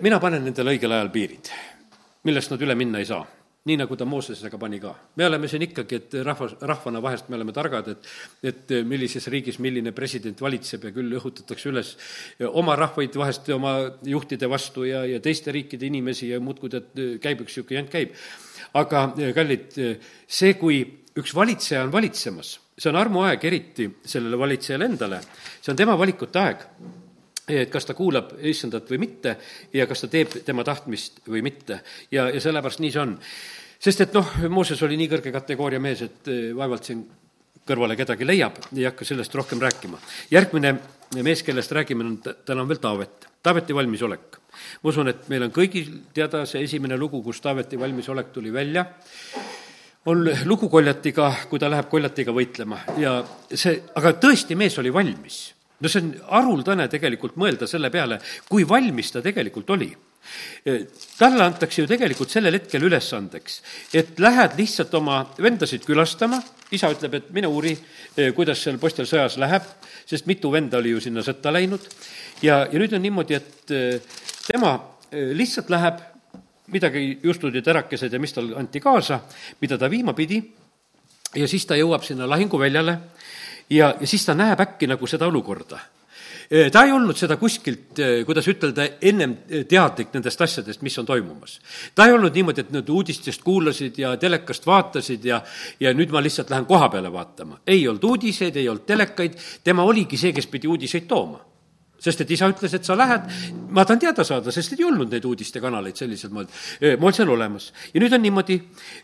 mina panen nendele õigel ajal piirid, millest nad üle minna ei saa nii nagu ta Moosesega pani ka. me oleme siin ikkagi, et rahvas, rahvana vahest me oleme targad, et et millises riigis milline president valitseb ja küll õhutatakse üles oma rahvaid vahest oma juhtide vastu ja, ja teiste riikide inimesi ja muudkui tead, käib üks niisugune jant käib. aga kallid, see, kui üks valitseja on valitsemas see on armuaeg eriti sellele valitsejale endale, see on tema valikute aeg et kas ta kuulab issandat või mitte ja kas ta teeb tema tahtmist või mitte. ja, ja sellepärast nii see on. sest et noh, Mooses oli nii kõrge kategooria mees, et eh, vaevalt siin kõrvale kedagi leiab, ei hakka sellest rohkem rääkima. järgmine mees, kellest räägime, on, täna on veel Taavet, Taaveti valmisolek. ma usun, et meil on kõigil teada see esimene lugu, kus Taaveti valmisolek tuli välja on lugu Koljatiga, kui ta läheb Koljatiga võitlema. Ja see, aga tõesti, mees oli valmis. no see on haruldane tegelikult mõelda selle peale, kui valmis ta tegelikult oli. Talle antakse ju tegelikult sellel hetkel ülesandeks, et lähed lihtsalt oma vendasid külastama, isa ütleb, et mine uuri, kuidas seal postel sõjas läheb, sest mitu venda oli ju sinna sõtta läinud, ja, ja nüüd on niimoodi, et tema lihtsalt läheb midagi justud ja terakesed ja mis tal anti kaasa, mida ta viima pidi, ja siis ta jõuab sinna lahinguväljale ja, ja siis ta näeb äkki nagu seda olukorda ta ei olnud seda kuskilt, kuidas ütelda, ennem teadlik nendest asjadest, mis on toimumas. ta ei olnud niimoodi, et nad uudistest kuulasid ja telekast vaatasid ja, ja nüüd ma lihtsalt lähen koha peale vaatama. ei olnud uudiseid, ei olnud telekaid, tema oligi see, kes pidi uudiseid tooma sest et isa ütles, et sa lähed, ma tahan teada saada, sest ei olnud neid uudistekanaleid sellisel moel, moel seal olemas. ja nüüd on niimoodi,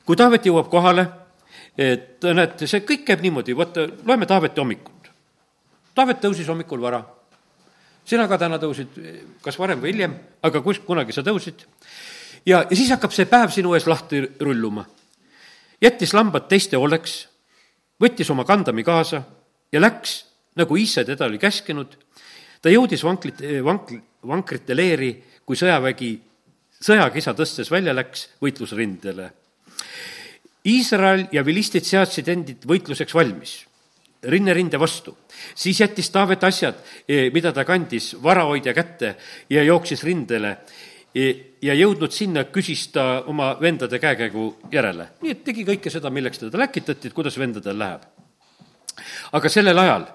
kui Taavet jõuab kohale, et näed, see kõik käib niimoodi, vaata, loeme Taaveti hommikut. Taavet tõusis hommikul vara. sina ka täna tõusid, kas varem või hiljem, aga kus, kunagi sa tõusid. ja, ja siis hakkab see päev sinu ees lahti rulluma. jättis lambad teiste hooleks, võttis oma kandami kaasa ja läks, nagu ise teda oli käskinud ta jõudis vanklit, vankl-, vankrite leeri, kui sõjavägi sõjakisa tõstes välja läks võitlusrindele. Iisrael ja vilistid seadsid endid võitluseks valmis, rinnerinde vastu. siis jättis Taavet asjad, e, mida ta kandis varahoidja kätte ja jooksis rindele e, ja jõudnud sinna, küsis ta oma vendade käekäigu järele. nii et tegi kõike seda, milleks teda läkitati, et kuidas vendadel läheb. aga sellel ajal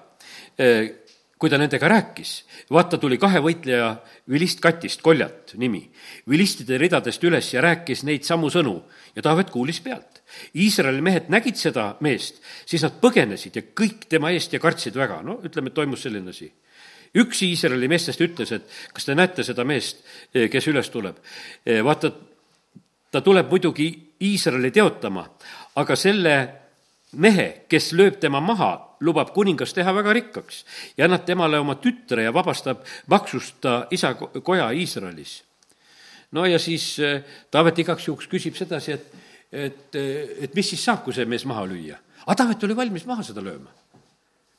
e, kui ta nendega rääkis, vaata, tuli kahe võitleja vilistkatist, Koljat nimi, vilistide ridadest üles ja rääkis neid samu sõnu. Ja Taavet kuulis pealt. Iisraeli mehed nägid seda meest, siis nad põgenesid ja kõik tema eest ja kartsid väga, no ütleme, et toimus selline asi. Üks Iisraeli meestest ütles, et kas te näete seda meest, kes üles tuleb? vaata, ta tuleb muidugi Iisraeli teotama, aga selle mehe, kes lööb tema maha, lubab kuningas teha väga rikkaks ja annab temale oma tütre ja vabastab maksust ta isa koja Iisraelis. no ja siis eh, Taavet igaks juhuks küsib sedasi, et, et, et mis siis saab, kui see mees maha lüüa. aga Taavet oli valmis maha seda lööma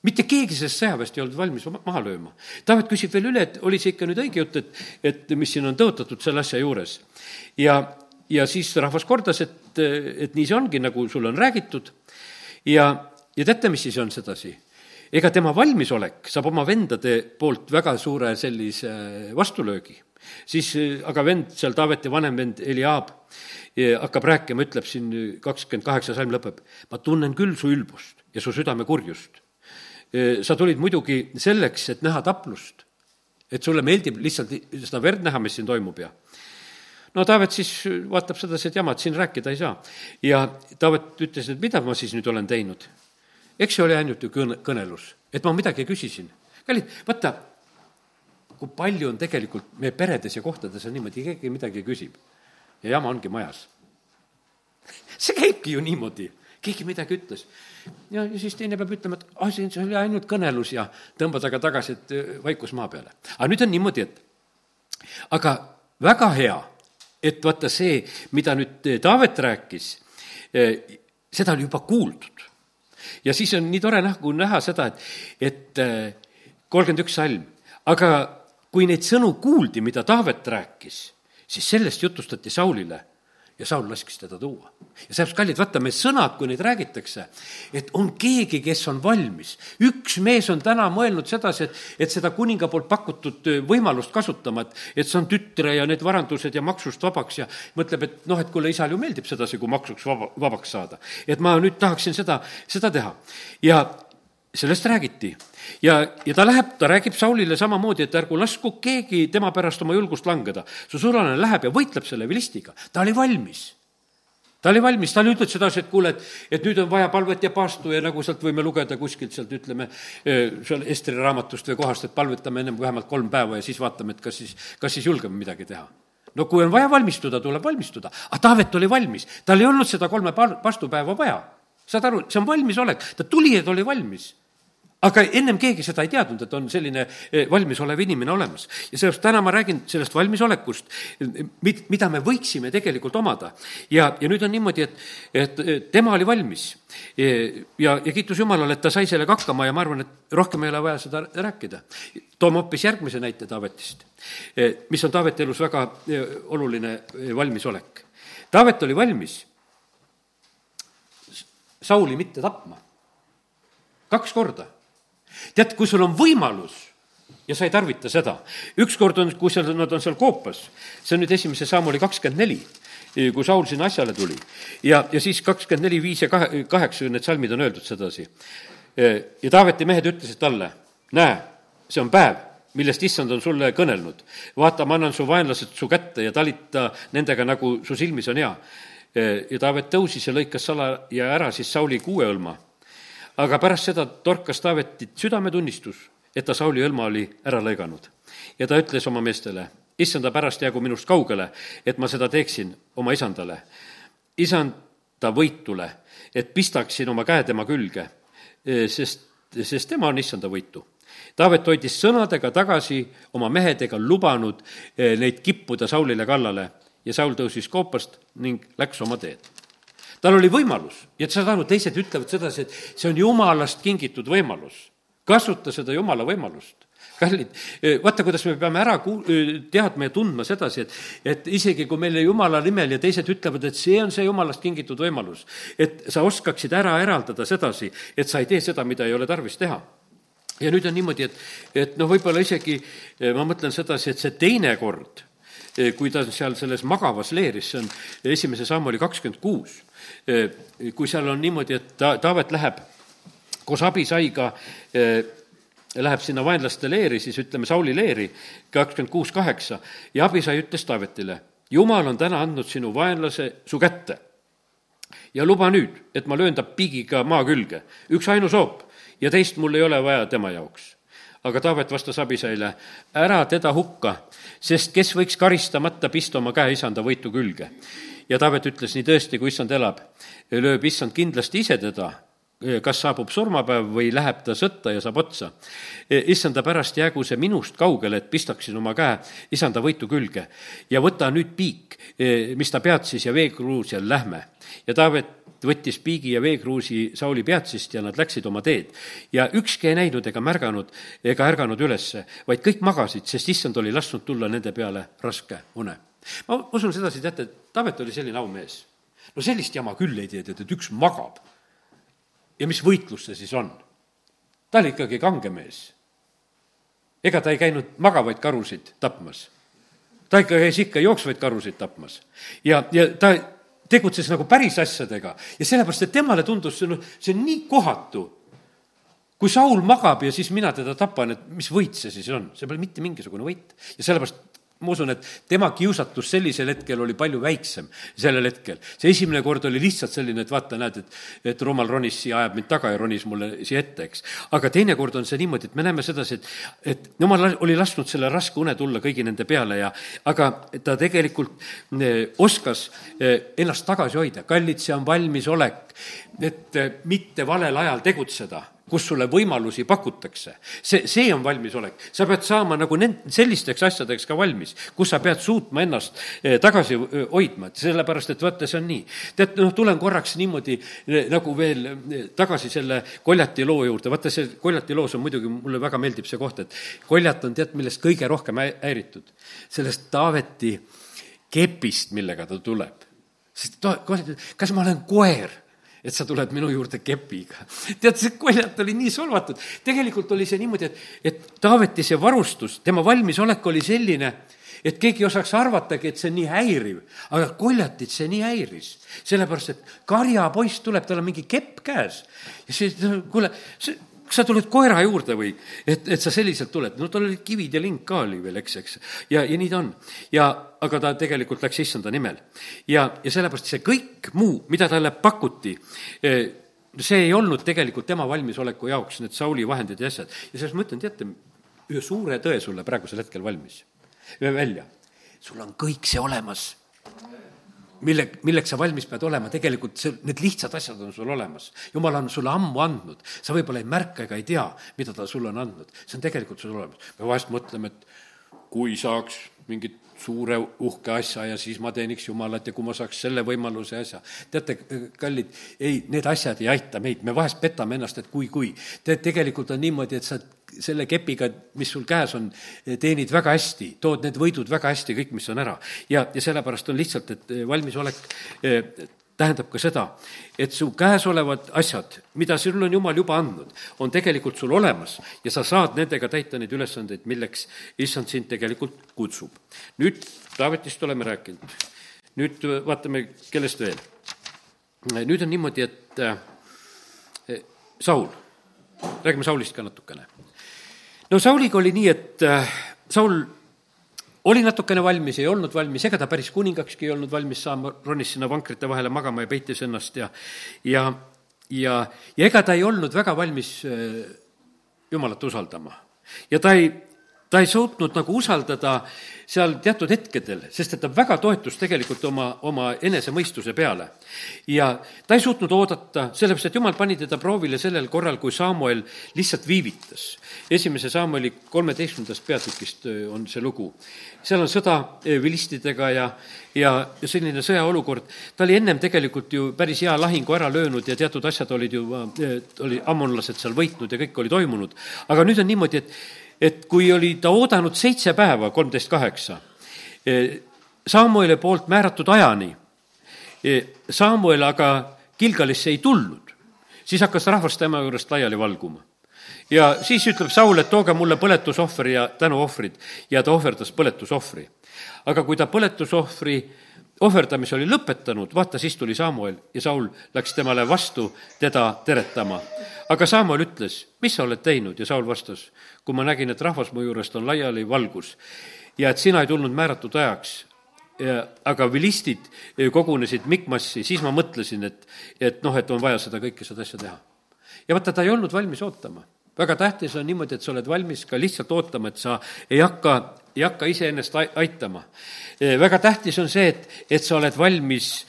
mitte keegi sellest sõjaväest ei olnud valmis maha lööma. Taavet küsib veel üle, et oli see ikka nüüd õige jutt, et, et mis siin on tõotatud selle asja juures. ja, ja siis rahvas kordas, et, et nii see ongi, nagu sulle on räägitud ja, ja teate, mis siis on sedasi? ega tema valmisolek saab oma vendade poolt väga suure sellise vastulöögi. siis aga vend, seal Taaveti vanem vend Eliaab hakkab rääkima, ütleb siin kakskümmend kaheksa salm lõpeb, ma tunnen küll su ülbust ja su südame kurjust sa tulid muidugi selleks, et näha taplust. et sulle meeldib lihtsalt seda verd näha, mis siin toimub ja no Taavet siis vaatab sedasi, et jamad siin rääkida ei saa. ja Taavet ütles, et mida ma siis nüüd olen teinud. eks see oli ainult ju kõne, kõnelus, et ma midagi küsisin. kallid, vaata, kui palju on tegelikult meie peredes ja kohtades on niimoodi, keegi midagi küsib ja jama ongi majas. see käibki ju niimoodi keegi midagi ütles. ja, ja siis teine peab ütlema, et ah, see oli ainult kõnelus ja tõmbad aga tagasi, et äh, vaikus maa peale. aga nüüd on niimoodi, et aga väga hea, et vaata see, mida nüüd äh, Taavet rääkis, äh, seda oli juba kuuldud. ja siis on nii tore näha, näha seda, et, et kolmkümmend üks salm, aga kui neid sõnu kuuldi, mida Taavet rääkis, siis sellest jutustati Saulile ja Saul laskis teda tuua. ja sellepärast, kallid, vaata, me sõnad, kui neid räägitakse, et on keegi, kes on valmis. üks mees on täna mõelnud sedasi, et, et seda kuninga poolt pakutud võimalust kasutama, et, et saan tütre ja need varandused ja maksust vabaks ja mõtleb, et noh, et kuule, isale ju meeldib sedasi, kui maksuks vaba, vabaks saada. et ma nüüd tahaksin seda, seda teha. ja sellest räägiti ja, ja ta läheb, ta räägib Saulile samamoodi, et ärgu lasku keegi tema pärast oma julgust langeda. su sulane läheb ja võitleb selle vilistiga, ta oli valmis ta oli valmis, talle ütled sedasi, et kuule, et, et nüüd on vaja palvet ja paastu ja nagu sealt võime lugeda kuskilt sealt, ütleme, seal Estri raamatust või kohast, et palvetame ennem vähemalt kolm päeva ja siis vaatame, et kas siis, kas siis julgeme midagi teha. no kui on vaja valmistuda, tuleb valmistuda. aga Taavet oli valmis, tal ei olnud seda kolme paastupäeva vaja. saad aru, see on valmisolek, ta tuli ja ta oli valmis aga ennem keegi seda ei teadnud, et on selline eh, valmisolev inimene olemas. ja sellepärast täna ma räägin sellest valmisolekust, mid-, mida me võiksime tegelikult omada. ja, ja nüüd on niimoodi, et, et tema oli valmis. ja, ja kiitus Jumalale, et ta sai sellega hakkama ja ma arvan, et rohkem ei ole vaja seda rääkida. toome hoopis järgmise näite Taavetist, eh, mis on Taaveti elus väga eh, oluline valmisolek. Taavet oli valmis Sauli mitte tapma. kaks korda tead, kui sul on võimalus ja sa ei tarvita seda, ükskord on, kui seal, nad on seal koopas, see on nüüd esimese sammuli kakskümmend neli, kui Saul sinna asjale tuli. ja, ja siis kakskümmend neli, viis ja kahe, kaheksa, need salmid on öeldud sedasi. ja Taaveti mehed ütlesid talle, näe, see on päev, millest issand on sulle kõnelnud. vaata, ma annan su vaenlased su kätte ja talita nendega, nagu su silmis on hea. ja Taavet tõusis ja lõikas sala ja ära siis Sauli kuueõlma aga pärast seda torkas Taavetit südametunnistus, et ta Sauli hõlma oli ära lõiganud. ja ta ütles oma meestele, issanda pärast jäägu minust kaugele, et ma seda teeksin oma isandale. isanda võitule, et pistaksin oma käe tema külge, sest, sest tema on issanda võitu Taavet hoidis sõnadega tagasi oma mehedega lubanud eh, neid kippuda Saulile kallale ja Saul tõusis koopast ning läks oma teed tal oli võimalus ja saad aru, teised ütlevad sedasi, et see on jumalast kingitud võimalus. kasuta seda jumala võimalust kallid, vaata, kuidas me peame ära ku-, teadma ja tundma sedasi, et, et isegi kui meile jumala nimel ja teised ütlevad, et see on see jumalast kingitud võimalus, et sa oskaksid ära eraldada sedasi, et sa ei tee seda, mida ei ole tarvis teha. ja nüüd on niimoodi, et, et noh, võib-olla isegi ma mõtlen sedasi, et see teine kord, kui ta seal selles magavas leeris, see on esimese samm oli kakskümmend kuus kui seal on niimoodi, et ta, Taavet läheb koos Abisaiga läheb sinna vaenlaste leeri, siis ütleme Sauli leeri, kakskümmend kuus kaheksa, ja Abisai ütles Taavetile, jumal on täna andnud sinu vaenlase su kätte. ja luba nüüd, et ma löön ta piigiga maa külge, üksainus hoop ja teist mul ei ole vaja tema jaoks. aga Taavet vastas Abisaile, ära teda hukka, sest kes võiks karistamata pista oma käe isanda võitu külge. Ja Taavet ütles, nii tõesti, kui issand elab, lööb issand kindlasti ise teda kas saabub surmapäev või läheb ta sõtta ja saab otsa. issanda pärast jäägu see minust kaugele, et pistaksin oma käe isanda võitu külge ja võta nüüd piik, mis ta peatsis ja veekruus ja lähme. ja Taavet võttis piigi ja veekruusi Sauli peatsist ja nad läksid oma teed. ja ükski ei näinud ega märganud ega ärganud ülesse, vaid kõik magasid, sest issand oli lasknud tulla nende peale raske une. ma usun sedasi, teate, et Taavet oli selline aumees. no sellist jama küll ei teadnud, et üks magab ja mis võitlus see siis on? ta oli ikkagi kange mees. ega ta ei käinud magavaid karusid tapmas. ta ikka käis ikka jooksvaid karusid tapmas. ja, ja ta tegutses nagu päris asjadega ja sellepärast, et temale tundus see, noh, see on nii kohatu. kui Saul magab ja siis mina teda tapan, et mis võit see siis on, see pole mitte mingisugune võit. ja sellepärast ma usun, et tema kiusatus sellisel hetkel oli palju väiksem sellel hetkel. see esimene kord oli lihtsalt selline, et vaata, näed, et, et rumal ronis siia, ajab mind taga ja ronis mulle siia ette, eks. aga teinekord on see niimoodi, et me näeme sedasi, et, et jumal oli lasknud selle raske une tulla kõigi nende peale ja, aga ta tegelikult eh, oskas eh, ennast tagasi hoida. kallid, see on valmisolek, et eh, mitte valel ajal tegutseda kus sulle võimalusi pakutakse. see, see on valmisolek. sa pead saama nagu nend-, sellisteks asjadeks ka valmis, kus sa pead suutma ennast eh, tagasi eh, hoidma, et sellepärast, et vaata, see on nii. tead, noh, tulen korraks niimoodi eh, nagu veel tagasi selle Koljati loo juurde, vaata, see Koljati loos on muidugi, mulle väga meeldib see koht, et Koljat on tead, millest kõige rohkem häiritud? sellest Taaveti kepist, millega ta tuleb. sest ta, kas ma olen koer et sa tuled minu juurde kepiga. tead, see koljat oli nii solvatud. tegelikult oli see niimoodi, et, et Taaveti see varustus, tema valmisolek oli selline, et keegi ei osaks arvatagi, et see on nii häiriv. aga koljatit see nii häiris. sellepärast, et karjapoiss tuleb, tal on mingi kepp käes. ja siis, kuule, see kas sa tuled koera juurde või et, et sa selliselt tuled? no tal olid kivid ja link ka oli veel, eks, eks. ja, ja nii ta on. ja, aga ta tegelikult läks issanda nimel. ja, ja sellepärast see kõik muu, mida talle pakuti, eh, see ei olnud tegelikult tema valmisoleku jaoks, need Sauli vahendid ja asjad. ja selles ma ütlen, teate, ühe suure tõe sulle praegusel hetkel valmis, välja. sul on kõik see olemas mille, milleks sa valmis pead olema, tegelikult see, need lihtsad asjad on sul olemas. jumal on sulle ammu andnud, sa võib-olla ei märka ega ei tea, mida ta sulle on andnud. see on tegelikult sul olemas. me vahest mõtleme, et kui saaks mingit suure uhke asja ja siis ma teeniks Jumalat ja kui ma saaks selle võimaluse asja. teate, kallid, ei, need asjad ei aita meid, me vahest petame ennast, et kui, kui. tead, tegelikult on niimoodi, et sa selle kepiga, mis sul käes on, teenid väga hästi, tood need võidud väga hästi, kõik, mis on ära. ja, ja sellepärast on lihtsalt, et valmisolek eh, tähendab ka seda, et su käesolevad asjad, mida sul on Jumal juba andnud, on tegelikult sul olemas ja sa saad nendega täita neid ülesandeid, milleks issand sind tegelikult kutsub. nüüd Taavetist oleme rääkinud. nüüd vaatame, kellest veel. nüüd on niimoodi, et eh, Saul, räägime Saulist ka natukene. no Sauliga oli nii, et eh, Saul oli natukene valmis, ei olnud valmis, ega ta päris kuningakski ei olnud valmis saama, ronis sinna vankrite vahele magama ja peitis ennast ja, ja, ja, ja ega ta ei olnud väga valmis äh, Jumalat usaldama. ja ta ei, ta ei suutnud nagu usaldada seal teatud hetkedel, sest et ta väga toetus tegelikult oma, oma enesemõistuse peale. ja ta ei suutnud oodata, sellepärast et jumal pani teda proovile sellel korral, kui Samuel lihtsalt viivitas. esimese Samueli kolmeteistkümnendast peatükist äh, on see lugu. seal on sõda äh, vilistidega ja, ja selline sõjaolukord, ta oli ennem tegelikult ju päris hea lahingu ära löönud ja teatud asjad olid ju, äh, oli ammonlased seal võitnud ja kõik oli toimunud. aga nüüd on niimoodi, et et kui oli ta oodanud seitse päeva, kolmteist kaheksa, e, Samueli poolt määratud ajani, e, Samuel aga Gilgalisse ei tulnud, siis hakkas rahvas tema juurest laiali valguma. ja siis ütleb Saul, et tooge mulle põletusohver ja tänuohvrid ja ta ohverdas põletusohvri. aga kui ta põletusohvri ohverdamise oli lõpetanud, vaata, siis tuli Samuel ja Saul läks temale vastu teda teretama. aga Samuel ütles, mis sa oled teinud ja Saul vastas, kui ma nägin, et rahvas mu juurest on laiali valgus ja et sina ei tulnud määratud ajaks, ja, aga vilistid kogunesid Mikmassi, siis ma mõtlesin, et, et noh, et on vaja seda kõike, seda asja teha. ja vaata, ta ei olnud valmis ootama. väga tähtis on niimoodi, et sa oled valmis ka lihtsalt ootama, et sa ei hakka, ei hakka iseennast aitama. väga tähtis on see, et, et sa oled valmis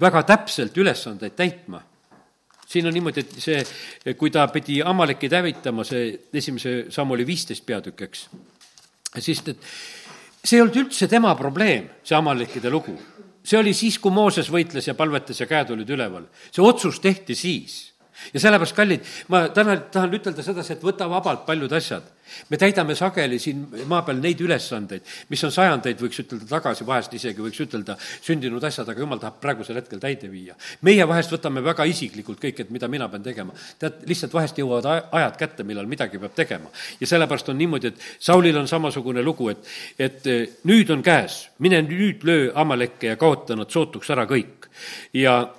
väga täpselt ülesandeid täitma siin on niimoodi, et see, kui ta pidi Amalekid hävitama, see esimese samm oli viisteist peatükk, eks, siis et see ei olnud üldse tema probleem, see Amalekide lugu. see oli siis, kui Mooses võitles ja palvetas ja käed olid üleval. see otsus tehti siis ja sellepärast, kallid, ma täna tahan ütelda sedasi, et võta vabalt paljud asjad. me täidame sageli siin maa peal neid ülesandeid, mis on sajandeid, võiks ütelda, tagasi, vahest isegi võiks ütelda, sündinud asjad, aga jumal tahab praegusel hetkel täide viia. meie vahest võtame väga isiklikult kõik, et mida mina pean tegema. tead, lihtsalt vahest jõuavad ajad kätte, millal midagi peab tegema. ja sellepärast on niimoodi, et Saulil on samasugune lugu, et, et eh, nüüd on käes, mine nüüd löö Amalekke ja kaota nad sootuks ära kõik. ja,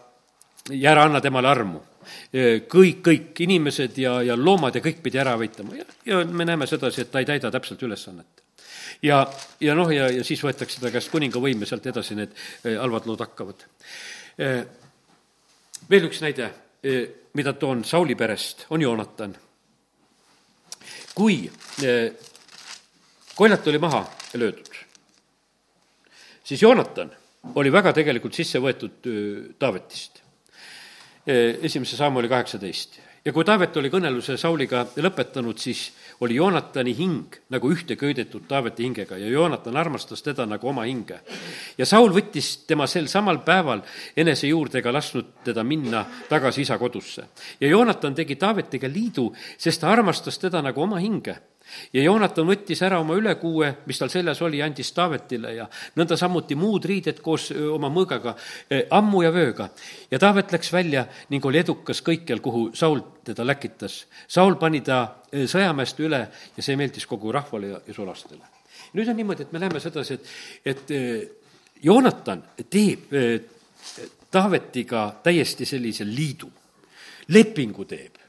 ja ära anna temale armu kõik, kõik inimesed ja, ja loomad ja kõik pidi ära võitlema ja, ja me näeme sedasi, et ta ei täida täpselt ülesannet. ja, ja noh, ja, ja siis võetakse ta käest kuningavõim ja sealt edasi need halvad lood hakkavad. veel üks näide, mida toon Sauli perest, on Joonatan. kui koljat oli maha löödud, siis Joonatan oli väga tegelikult sisse võetud Taavetist esimese sammuli kaheksateist. ja kui Taavet oli kõneluse Sauliga lõpetanud, siis oli Joonatani hing nagu ühte köidetud Taaveti hingega ja Joonatan armastas teda nagu oma hinge. ja Saul võttis tema sel samal päeval enese juurde ega lasknud teda minna tagasi isa kodusse. ja Joonatan tegi Taavetiga liidu, sest ta armastas teda nagu oma hinge ja Joonatan võttis ära oma ülekuue, mis tal seljas oli, andis Taavetile ja nõnda samuti muud riided koos oma mõõgaga, ammu ja vööga. ja Taavet läks välja ning oli edukas kõikjal, kuhu Saul teda läkitas. Saul pani ta sõjamäest üle ja see meeldis kogu rahvale ja, ja sulastele. nüüd on niimoodi, et me näeme sedasi, et, et Joonatan teeb Taavetiga täiesti sellise liidu, lepingu teeb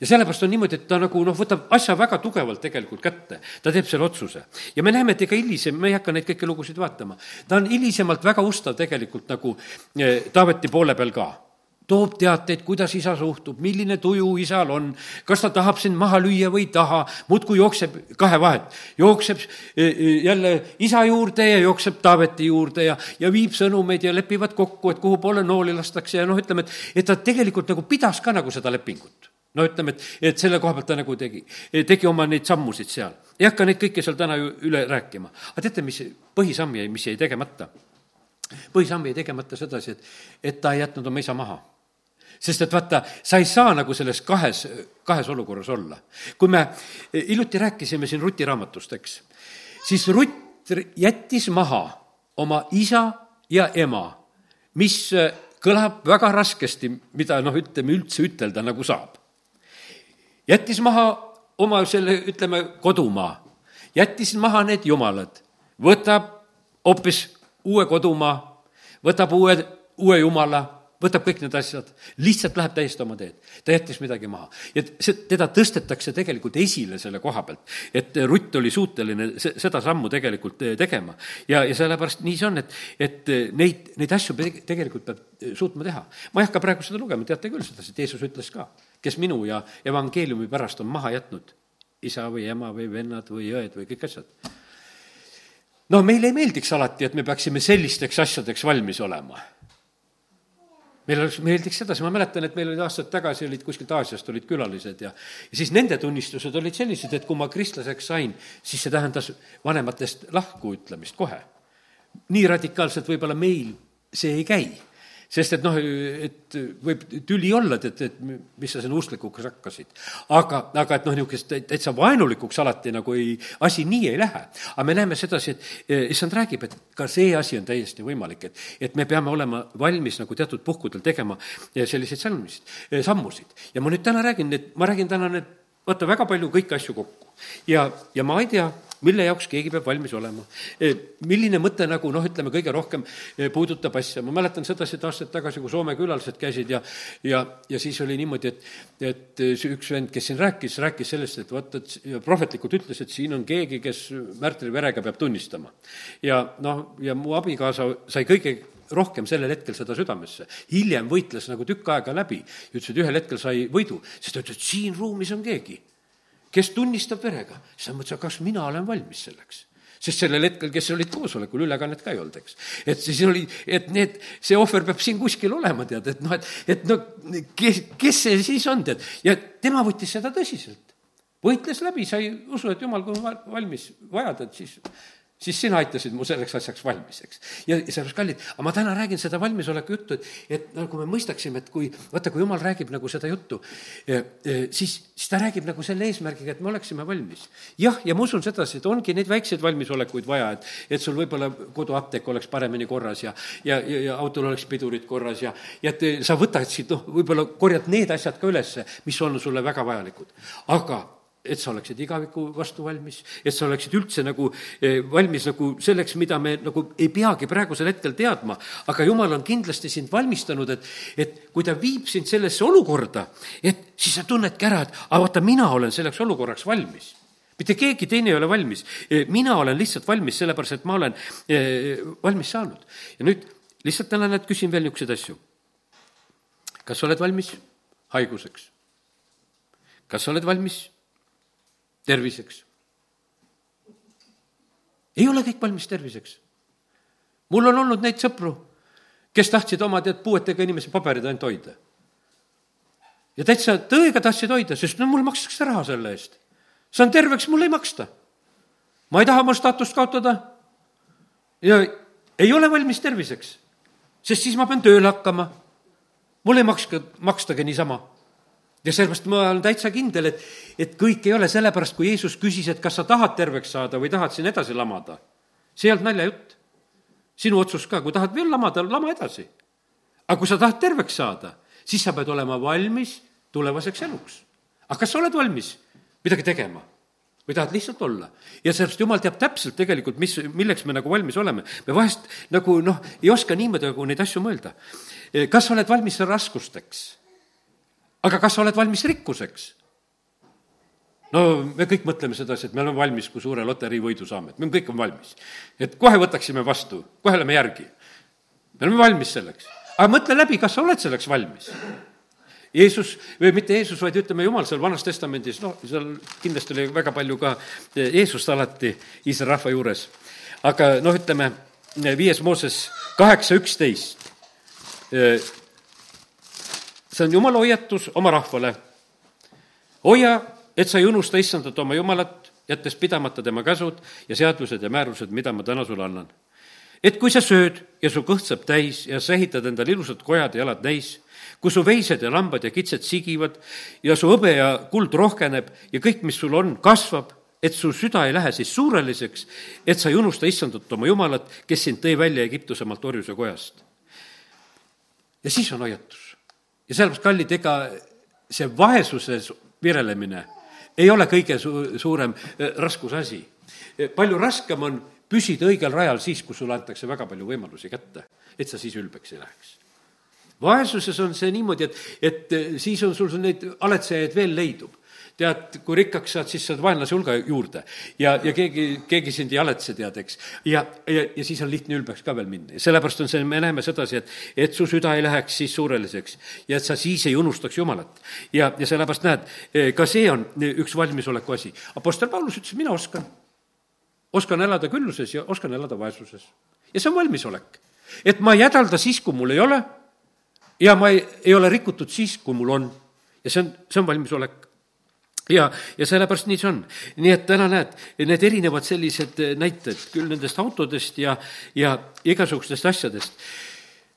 ja sellepärast on niimoodi, et ta nagu noh, võtab asja väga tugevalt tegelikult kätte. ta teeb selle otsuse. ja me näeme, et ega hilisem, me ei hakka neid kõiki lugusid vaatama, ta on hilisemalt väga ustav tegelikult nagu eh, Taaveti poole peal ka toob teateid, kuidas isa suhtub, milline tuju isal on, kas ta tahab sind maha lüüa või ei taha, muudkui jookseb kahe vahet. jookseb eh, eh, jälle isa juurde ja jookseb Taaveti juurde ja, ja viib sõnumeid ja lepivad kokku, et kuhu poole nooli lastakse ja noh, ütleme, et, et ta tegelikult nagu pidas ka nagu seda lepingut no ütleme, et, et selle koha pealt ta nagu tegi, tegi oma neid sammusid seal. ei hakka neid kõiki seal täna ju üle rääkima. aga teate, mis põhisamm jäi, mis jäi tegemata? põhisamm jäi tegemata sedasi, et, et ta ei jätnud oma isa maha sest et vaata, sa ei saa nagu selles kahes, kahes olukorras olla. kui me hiljuti rääkisime siin Ruti raamatust, eks, siis Rutt jättis maha oma isa ja ema, mis kõlab väga raskesti, mida noh, ütleme üldse ütelda nagu saab jättis maha oma selle, ütleme, kodumaa, jättis maha need jumalad, võtab hoopis uue kodumaa, võtab uue, uue jumala, võtab kõik need asjad, lihtsalt läheb täiesti oma teed. ta jättis midagi maha. ja see, teda tõstetakse tegelikult esile selle koha pealt, et Rutt oli suuteline se-, seda sammu tegelikult eh, tegema. ja, ja sellepärast nii see on, et, et eh, neid, neid asju tegelikult peab eh, suutma teha. ma ei hakka praegu seda lugema, teate küll seda, sest Jeesus ütles ka kes minu ja evangeeliumi pärast on maha jätnud, isa või ema või vennad või õed või kõik asjad. no meile ei meeldiks alati, et me peaksime sellisteks asjadeks valmis olema. Meil oleks, meeldiks sedasi, ma mäletan, et meil olid aastaid tagasi, olid kuskilt Aasiast olid külalised ja ja siis nende tunnistused olid sellised, et kui ma kristlaseks sain, siis see tähendas vanematest lahku ütlemist kohe. nii radikaalselt võib-olla meil see ei käi sest et noh, et võib tüli olla, et, et, et mis sa sinna usklikuks hakkasid. aga, aga et noh, niisugust täitsa vaenulikuks alati nagu ei, asi nii ei lähe. aga me näeme sedasi, et eh, issand räägib, et ka see asi on täiesti võimalik, et, et me peame olema valmis nagu teatud puhkudel tegema eh, selliseid salmisid, eh, sammusid. ja ma nüüd täna räägin, et ma räägin täna need, vaata, väga palju kõiki asju kokku. ja, ja ma ei tea, mille jaoks keegi peab valmis olema. milline mõte nagu noh, ütleme kõige rohkem puudutab asja, ma mäletan sedasi, et aastaid tagasi, kui Soome külalised käisid ja ja, ja siis oli niimoodi, et, et see üks vend, kes siin rääkis, rääkis sellest, et vot, et prohvetlikult ütles, et siin on keegi, kes märtri verega peab tunnistama. ja noh, ja mu abikaasa sai kõige rohkem sellel hetkel seda südamesse. hiljem võitles nagu tükk aega läbi ja ütles, et ühel hetkel sai võidu, sest ta ütles, et siin ruumis on keegi kes tunnistab verega. siis ta mõtles, aga kas mina olen valmis selleks? sest sellel hetkel, kes olid koosolekul, ülekannet ka ei olnud, eks. et siis oli, et need, see ohver peab siin kuskil olema, tead, et noh, et, et no kes, kes see siis on, tead. ja tema võttis seda tõsiselt. võitles läbi, sai usu, et jumal, kui on valmis vajad, et siis siis sina aitasid mu selleks asjaks valmis, eks. ja, ja sellepärast, kallid, aga ma täna räägin seda valmisoleku juttu, et, et nagu me mõistaksime, et kui, vaata, kui jumal räägib nagu seda juttu, siis, siis ta räägib nagu selle eesmärgiga, et me oleksime valmis. jah, ja ma usun sedasi, et ongi neid väikseid valmisolekuid vaja, et, et sul võib-olla koduapteek oleks paremini korras ja, ja, ja, ja autol oleks pidurid korras ja, ja et sa võtaksid, noh, võib-olla korjad need asjad ka ülesse, mis on sulle väga vajalikud. aga et sa oleksid igaviku vastu valmis, et sa oleksid üldse nagu eh, valmis nagu selleks, mida me nagu ei peagi praegusel hetkel teadma, aga jumal on kindlasti sind valmistanud, et, et kui ta viib sind sellesse olukorda, et siis sa tunnedki ära, et aga vaata, mina olen selleks olukorraks valmis mitte keegi teine ei ole valmis, eh, mina olen lihtsalt valmis, sellepärast et ma olen eh, valmis saanud. ja nüüd lihtsalt täna näed, küsin veel niisuguseid asju. kas sa oled valmis haiguseks? kas sa oled valmis terviseks. ei ole kõik valmis terviseks. mul on olnud neid sõpru, kes tahtsid oma tead puuetega inimese paberid ainult hoida. ja täitsa tõega tahtsid hoida, sest no mul makstakse raha selle eest. saan terveks, mulle ei maksta. ma ei taha oma staatust kaotada ja ei ole valmis terviseks, sest siis ma pean tööle hakkama. mul ei makska, makstagi niisama ja sellepärast ma olen täitsa kindel, et, et kõik ei ole sellepärast, kui Jeesus küsis, et kas sa tahad terveks saada või tahad siin edasi lamada. see ei olnud naljajutt. sinu otsus ka, kui tahad veel lamada, lama edasi. aga kui sa tahad terveks saada, siis sa pead olema valmis tulevaseks eluks. aga kas sa oled valmis midagi tegema? või tahad lihtsalt olla. ja sellepärast jumal teab täpselt tegelikult, mis, milleks me nagu valmis oleme. me vahest nagu noh, ei oska niimoodi nagu neid asju mõelda. kas sa oled valmis raskusteks? Aga kas sa oled valmis rikkuseks? no me kõik mõtleme sedasi, et me oleme valmis, kui suure loteriivõidu saame, et me kõik on valmis. et kohe võtaksime vastu, kohe lähme järgi. me oleme valmis selleks. aga mõtle läbi, kas sa oled selleks valmis? Jeesus, või mitte Jeesus, vaid ütleme, Jumal seal Vanas Testamendis, noh, seal kindlasti oli väga palju ka Jeesust alati Iisraeli rahva juures. aga noh, ütleme, viies Mooses kaheksa üksteist see on jumala hoiatus oma rahvale. hoia, et sa ei unusta issandat oma jumalat, jättes pidamata tema käsud ja seadused ja määrused, mida ma täna sulle annan. et kui sa sööd ja su kõht saab täis ja sa ehitad endale ilusad kojad ja elad neis, kus su veised ja lambad ja kitsed sigivad ja su hõbe ja kuld rohkeneb ja kõik, mis sul on, kasvab, et su süda ei lähe siis suureliseks, et sa ei unusta issandat oma jumalat, kes sind tõi välja Egiptuse maalt orjuse kojast. ja siis on hoiatus ja sellepärast, kallid, ega see vaesuses virelemine ei ole kõige su-, suurem eh, raskusasi. Eh, palju raskem on püsida õigel rajal siis, kui sulle antakse väga palju võimalusi kätte, et sa siis ülbeks ei läheks. vaesuses on see niimoodi, et, et eh, siis on sul neid aletsejaid veel leidub tead, kui rikkaks saad, siis saad vaenlase hulga juurde. ja, ja keegi, keegi sind ei haletse, tead, eks. ja, ja, ja siis on lihtne ülbeks ka veel minna ja sellepärast on see, me näeme sedasi, et, et su süda ei läheks siis suureliseks ja et sa siis ei unustaks Jumalat. ja, ja sellepärast näed, ka see on üks valmisoleku asi. Apostel Paulus ütles, mina oskan. oskan elada külluses ja oskan elada vaesuses. ja see on valmisolek. et ma ei hädalda siis, kui mul ei ole ja ma ei, ei ole rikutud siis, kui mul on. ja see on, see on valmisolek ja, ja sellepärast nii see on. nii et täna näed, need erinevad sellised eh, näited küll nendest autodest ja, ja igasugustest asjadest,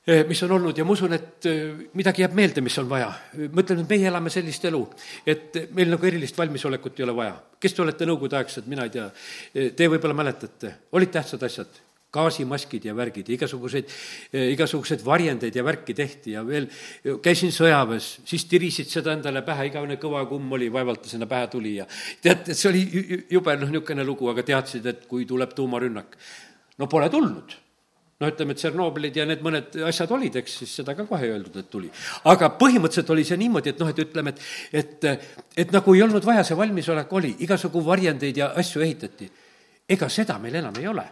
eh, mis on olnud ja ma usun, et eh, midagi jääb meelde, mis on vaja. mõtlen, et meie elame sellist elu, et meil nagu erilist valmisolekut ei ole vaja. kes te olete nõukogudeaegsed, mina ei tea, te võib-olla mäletate, olid tähtsad asjad gaasimaskid ja värgid igasuguseid, igasuguseid varjendeid ja värki tehti ja veel käisin sõjaväes, siis tirisid seda endale pähe, igavene kõva kumm oli, vaevalt ta sinna pähe tuli ja tead, see oli jube noh, niisugune lugu, aga teadsid, et kui tuleb tuumarünnak. no pole tulnud no ütleme, Tšernobõlid ja need mõned asjad olid, eks, siis seda ka kohe ei öeldud, et tuli. aga põhimõtteliselt oli see niimoodi, et noh, et ütleme, et, et, et nagu ei olnud vaja, see valmisolek oli, igasugu varjendeid ja asju ehitati. ega seda meil enam ei ole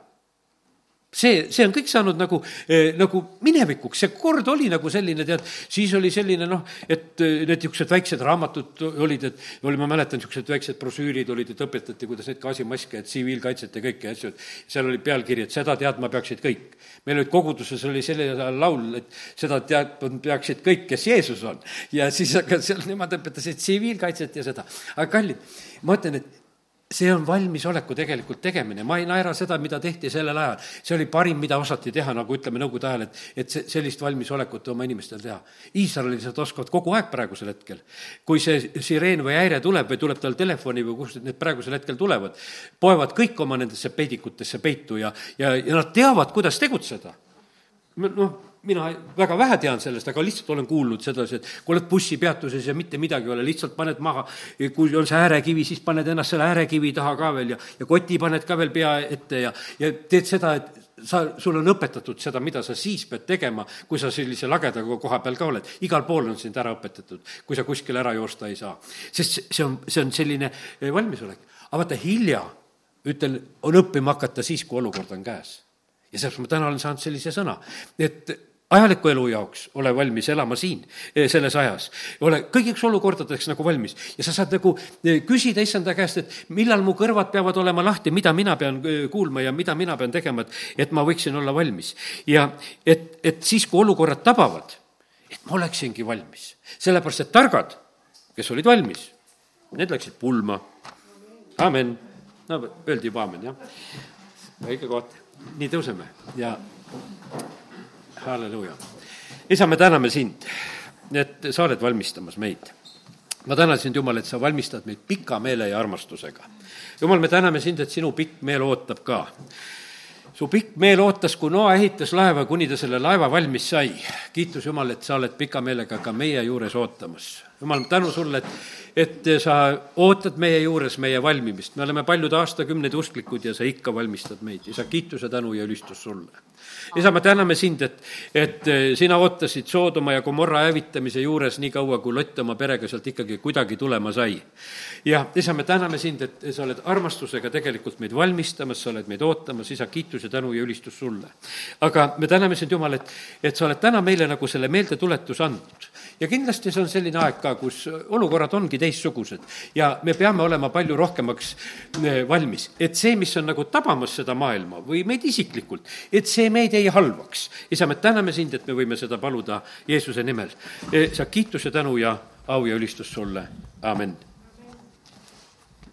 see, see on kõik saanud nagu eh,, nagu minevikuks, see kord oli nagu selline, tead, siis oli selline noh, et eh, need niisugused väiksed raamatud olid, et oli, ma mäletan, niisugused väiksed brošüürid olid, et õpetati, kuidas neid gaasimaske ja tsiviilkaitset ja kõiki asju, et seal oli pealkiri, et seda teadma peaksid kõik. meil olid koguduses oli selline laul, et seda teadma peaksid kõik, kes Jeesus on. ja siis, aga seal nemad õpetasid tsiviilkaitset ja seda. aga kallid, ma ütlen, et see on valmisoleku tegelikult tegemine, ma ei naera seda, mida tehti sellel ajal. see oli parim, mida osati teha, nagu ütleme Nõukogude ajal, et, et see, sellist valmisolekut oma inimestel teha. Iisraelised oskavad kogu aeg praegusel hetkel. kui see sireen või häire tuleb või tuleb tal telefoni või kust need praegusel hetkel tulevad, poevad kõik oma nendesse peidikutesse peitu ja, ja, ja nad teavad, kuidas tegutseda. noh mina väga vähe tean sellest, aga lihtsalt olen kuulnud sedasi, et kui oled bussipeatuses ja mitte midagi ei ole, lihtsalt paned maha, kui on see äärekivi, siis paned ennast selle äärekivi taha ka veel ja, ja koti paned ka veel pea ette ja, ja teed seda, et sa, sul on õpetatud seda, mida sa siis pead tegema, kui sa sellise lageda koha peal ka oled. igal pool on sind ära õpetatud, kui sa kuskile ära joosta ei saa. sest see on, see on selline eh, valmisolek. aga vaata, hilja, ütlen, on õppima hakata siis, kui olukord on käes ja sellepärast ma täna olen saanud sellise sõna, et ajaliku elu jaoks ole valmis elama siin, eh, selles ajas. ole kõigiks olukordadeks nagu valmis ja sa saad nagu eh, küsida issanda käest, et millal mu kõrvad peavad olema lahti, mida mina pean eh, kuulma ja mida mina pean tegema, et, et ma võiksin olla valmis. ja et, et siis, kui olukorrad tabavad, et ma oleksingi valmis. sellepärast, et targad, kes olid valmis, need läksid pulma. amen. no öeldi juba amen, jah. õige koht. Nii tõuseme ja halleluuja. isa, me täname sind, et sa oled valmistamas meid. ma tänan sind, Jumal, et sa valmistad meid pika meele ja armastusega. Jumal, me täname sind, et sinu pikk meel ootab ka su pikk meel ootas, kui Noa ehitas laeva, kuni ta selle laeva valmis sai. kiitus Jumal, et sa oled pika meelega ka meie juures ootamas. Jumal, tänu sulle, et, et sa ootad meie juures meie valmimist. me oleme paljud aastakümneid usklikud ja sa ikka valmistad meid. isa, kiituse, tänu ja ülistus sulle isa, me täname sind, et, et eh, sina ootasid Soodoma ja Gomorra hävitamise juures nii kaua, kui Lott oma perega sealt ikkagi kuidagi tulema sai. ja isa, me täname sind, et sa oled armastusega tegelikult meid valmistamas, sa oled meid ootamas, isa, kiitus ja tänu ja ülistus sulle. aga me täname sind, Jumal, et, et sa oled täna meile nagu selle meeldetuletuse andnud. Ja kindlasti see on selline aeg ka, kus olukorrad ongi teistsugused ja me peame olema palju rohkemaks eh, valmis, et see, mis on nagu tabamas seda maailma või meid isiklikult, et see meid ei halvaks. isa, me täname sind, et me võime seda paluda Jeesuse nimel. sa kiitus ja tänu ja au ja ülistus sulle, amin